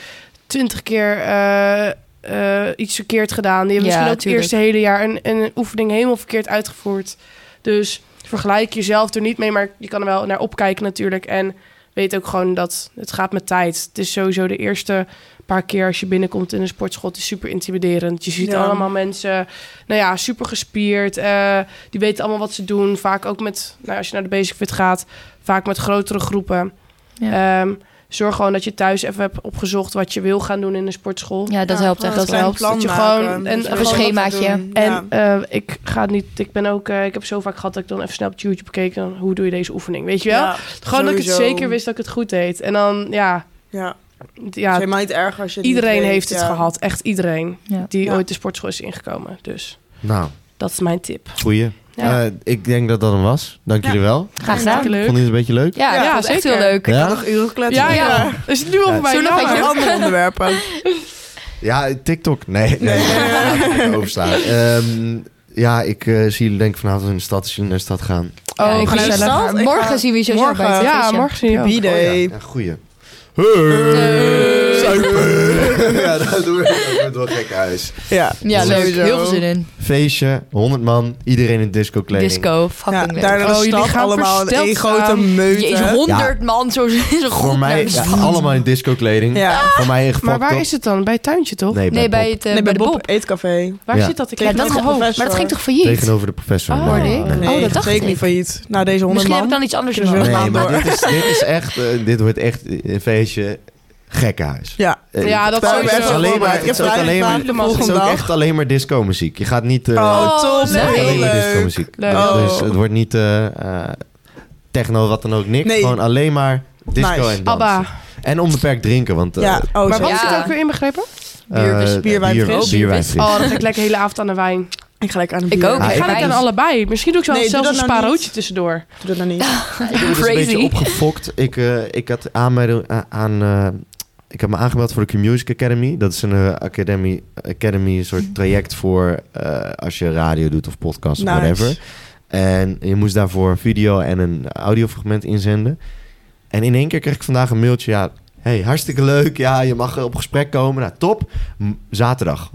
twintig keer eh, eh, iets verkeerd gedaan. Die hebben Ja, misschien ook tuurlijk. het eerste hele jaar een, een oefening helemaal verkeerd uitgevoerd. Dus vergelijk jezelf er niet mee. Maar je kan er wel naar opkijken natuurlijk. En weet ook gewoon dat het gaat met tijd. Het is sowieso de eerste paar keer als je binnenkomt in een sportschool. Het is super intimiderend. Je ziet Ja. allemaal mensen, nou ja, super gespierd. eh, die weten allemaal wat ze doen. Vaak ook met, nou, als je naar de Basic Fit gaat, vaak met grotere groepen. Ja. Ehm, zorg gewoon dat je thuis even hebt opgezocht wat je wil gaan doen in de sportschool. ja, dat Ja, helpt echt. een Dat helpt. Dat je maken. gewoon- en een schemaatje. En Ja. eh, ik ga niet, ik ben ook, eh, ik heb zo vaak gehad dat ik dan even snel op YouTube bekeken, hoe doe je deze oefening, weet je wel? Ja, gewoon dat ik het zeker wist dat ik het goed deed. En dan, ja, Ja, het is helemaal niet erg als je het iedereen niet weet, heeft het ja. gehad, echt iedereen Ja. die Ja. ooit de sportschool is ingekomen. Dus Nou, dat is mijn tip. goeie. Ja. Eh, ik denk dat dat hem was. Dank Ja. jullie wel. Graag gedaan. Leuk. Vond je het een beetje leuk? Ja, Ja, ja vond het echt zeker. heel leuk. Ik Ja? kan nog uren kletsen. Ja. Is het nu over Ja, mij? zullen we nog Andere onderwerpen. Ja, TikTok. Nee, nee. Overslaan. Ehm, ja, ik eh, zie jullie denk ik vanavond in de stad als jullie naar de stad gaan. Oh, ik ga de stad. Morgen ga- zien we je sowieso morgen. bij het Ja, morgen zie je ook. B-day. Ja, goeie. Hey. Ja, dat doen we. Dat wordt wel gek huis. Ja, Ja, leuk. sowieso. Heel veel zin in. Feestje, 100 man, iedereen in disco kleding. Disco, fucking Ja, leuk. daar in de Oh, jullie stad gaan allemaal in versteld één grote meute. Jezus, 100 man, zo, zo goed. Voor mij, ja, allemaal in disco kleding. Ja. Voor mij echt Maar waar is het dan? Bij het tuintje, toch? Nee, bij, Nee, bij het, eh, Nee, bij bij de Bob Bob. Eetcafé. Waar Ja. zit dat? Ik Ja, dat hoofd. Maar dat ging toch failliet? Tegenover de professor. Oh. Nee, nee. Oh, dat dacht ik. niet failliet. Na deze honderd Misschien heb man. ik dan iets anders Nee, maar door. dit is, dit is echt, eh, dit wordt echt een feestje gekkenhuis. Ja. Eh, Ja, dat sowieso. ik Het is alleen maar. Ik het is ook alleen maar, het is ook echt alleen maar disco muziek. Je gaat niet... eh, Oh, Oh, top. leuk. alleen maar Leuk. disco muziek. Leuk. Oh. Dus het wordt niet eh, eh, techno, wat dan ook, niks. Nee. Gewoon alleen maar disco Nice. en dansen. Abba. En onbeperkt drinken, want... eh, Ja, oh, Maar wat Ja. is er ook weer inbegrepen? Bier, eh, dus bier, wijn, bier, fris. bier, wijn, fris. Oh, dan ga ik lekker de hele avond aan de wijn. Ik ga lekker aan de Ik bier. ook. Ah, Ik ik- ga lekker aan allebei. Misschien doe ik zo Nee, zelfs een nou spaarroodje niet. tussendoor. Doe dat nou niet. Ik ben dus een beetje opgefokt. Ik, eh, ik had aanmelding aan... eh, ik heb me aangemeld voor de Q-Music Academy. Dat is een eh, academy, academy, een soort traject voor eh, als je radio doet of podcast of whatever. En je moest daarvoor een video en een audiofragment inzenden. En in één keer kreeg ik vandaag een mailtje. Ja, hey, hartstikke leuk. Ja, je mag op gesprek komen. Nou, top. Zaterdag.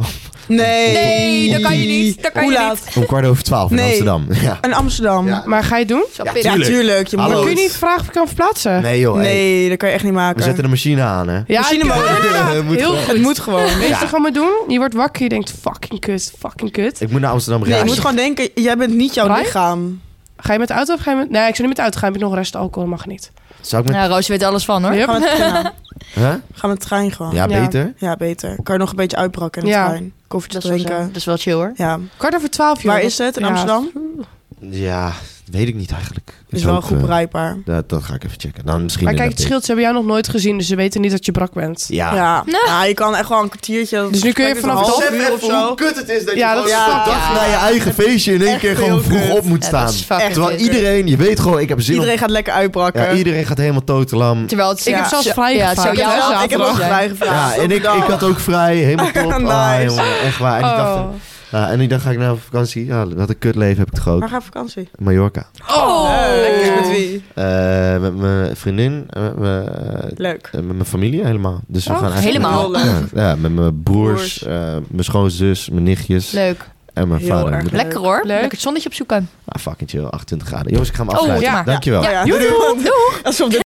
Nee. Nee, dat kan je niet. Dat kan Hoe je laat? niet. Om kwart over twaalf in. Amsterdam. Ja. In Amsterdam. Ja. Maar ga je het doen? Ja, pittig. tuurlijk. tuurlijk. Je Hallo. moet... Maar kun je niet vragen of ik kan verplaatsen? Nee joh. hey. Nee, dat kan je echt niet maken. We zetten de machine aan, hè. Ja, Machine ik- inderdaad. Moet Heel gewoon. goed. Het moet gewoon. Weet je je moet doen? Je wordt wakker, je denkt fucking kut, fucking kut. Ik moet naar Amsterdam Nee, je rijden. moet gewoon denken, jij bent niet jouw Rij? lichaam. Ga je met de auto of ga je met... Nee, ik zou niet met de auto gaan. Heb je nog rest alcohol? Mag niet. Zou ik met... Ja, Roos weet alles van hoor. Yep. Ga met, ja, Huh? ga met de trein gewoon. Ja, beter. Ja, beter. Kan je nog een beetje uitbrakken in de Ja. trein. Koffietje wel, zo- drinken. dat is wel chill hoor. Ja. Kwart over twaalf, joh. Waar is het? In Ja. Amsterdam? Ja, weet ik niet eigenlijk. Is wel ook, goed eh, bereikbaar. dat, dat ga ik even checken. Dan misschien Maar kijk, het scheelt. Ze hebben jou nog nooit gezien, dus ze weten niet dat je brak bent. Ja. Ja. Nou. Ja, je kan echt wel een kwartiertje. Dus nu kun je vanaf is het half uur of zo. kut het is dat Ja, je dat is fucked. dag Ja. na je eigen feestje in één Echt keer gewoon vroeg kut. op moet Ja, staan. is Terwijl iedereen, je weet gewoon, ik heb zin Iedereen om... gaat lekker uitbrakken. Ja, iedereen gaat helemaal totalam. Terwijl het Ik heb Ja. zelfs Ja, vrij ja, ik, ja, heb, ook vrij Ja, gevraagd. en ik, ik had ook vrij, helemaal top. Ah, echt waar. En ik dacht, Oh. en ik dacht, ga ik nou op vakantie? Ja, wat een kutleven heb ik toch ook. Waar ga je op vakantie? Mallorca. Oh, Lekker. Met wie? Eh, met mijn vriendin, eh, met mijn, eh, Leuk. met mijn familie helemaal. Dus we Oh, gaan eigenlijk helemaal? met- Ja, ja, met mijn broers, Broers. eh, mijn schoonzus, mijn nichtjes Leuk. en mijn Heel vader. erg Leuk. Lekker hoor. Leuk. Lekker het zonnetje opzoeken. Ah, fucking chill, 28 graden. Jongens, ik ga hem Oh, afsluiten. ja. Dankjewel. Ja, ja. Doei, doei.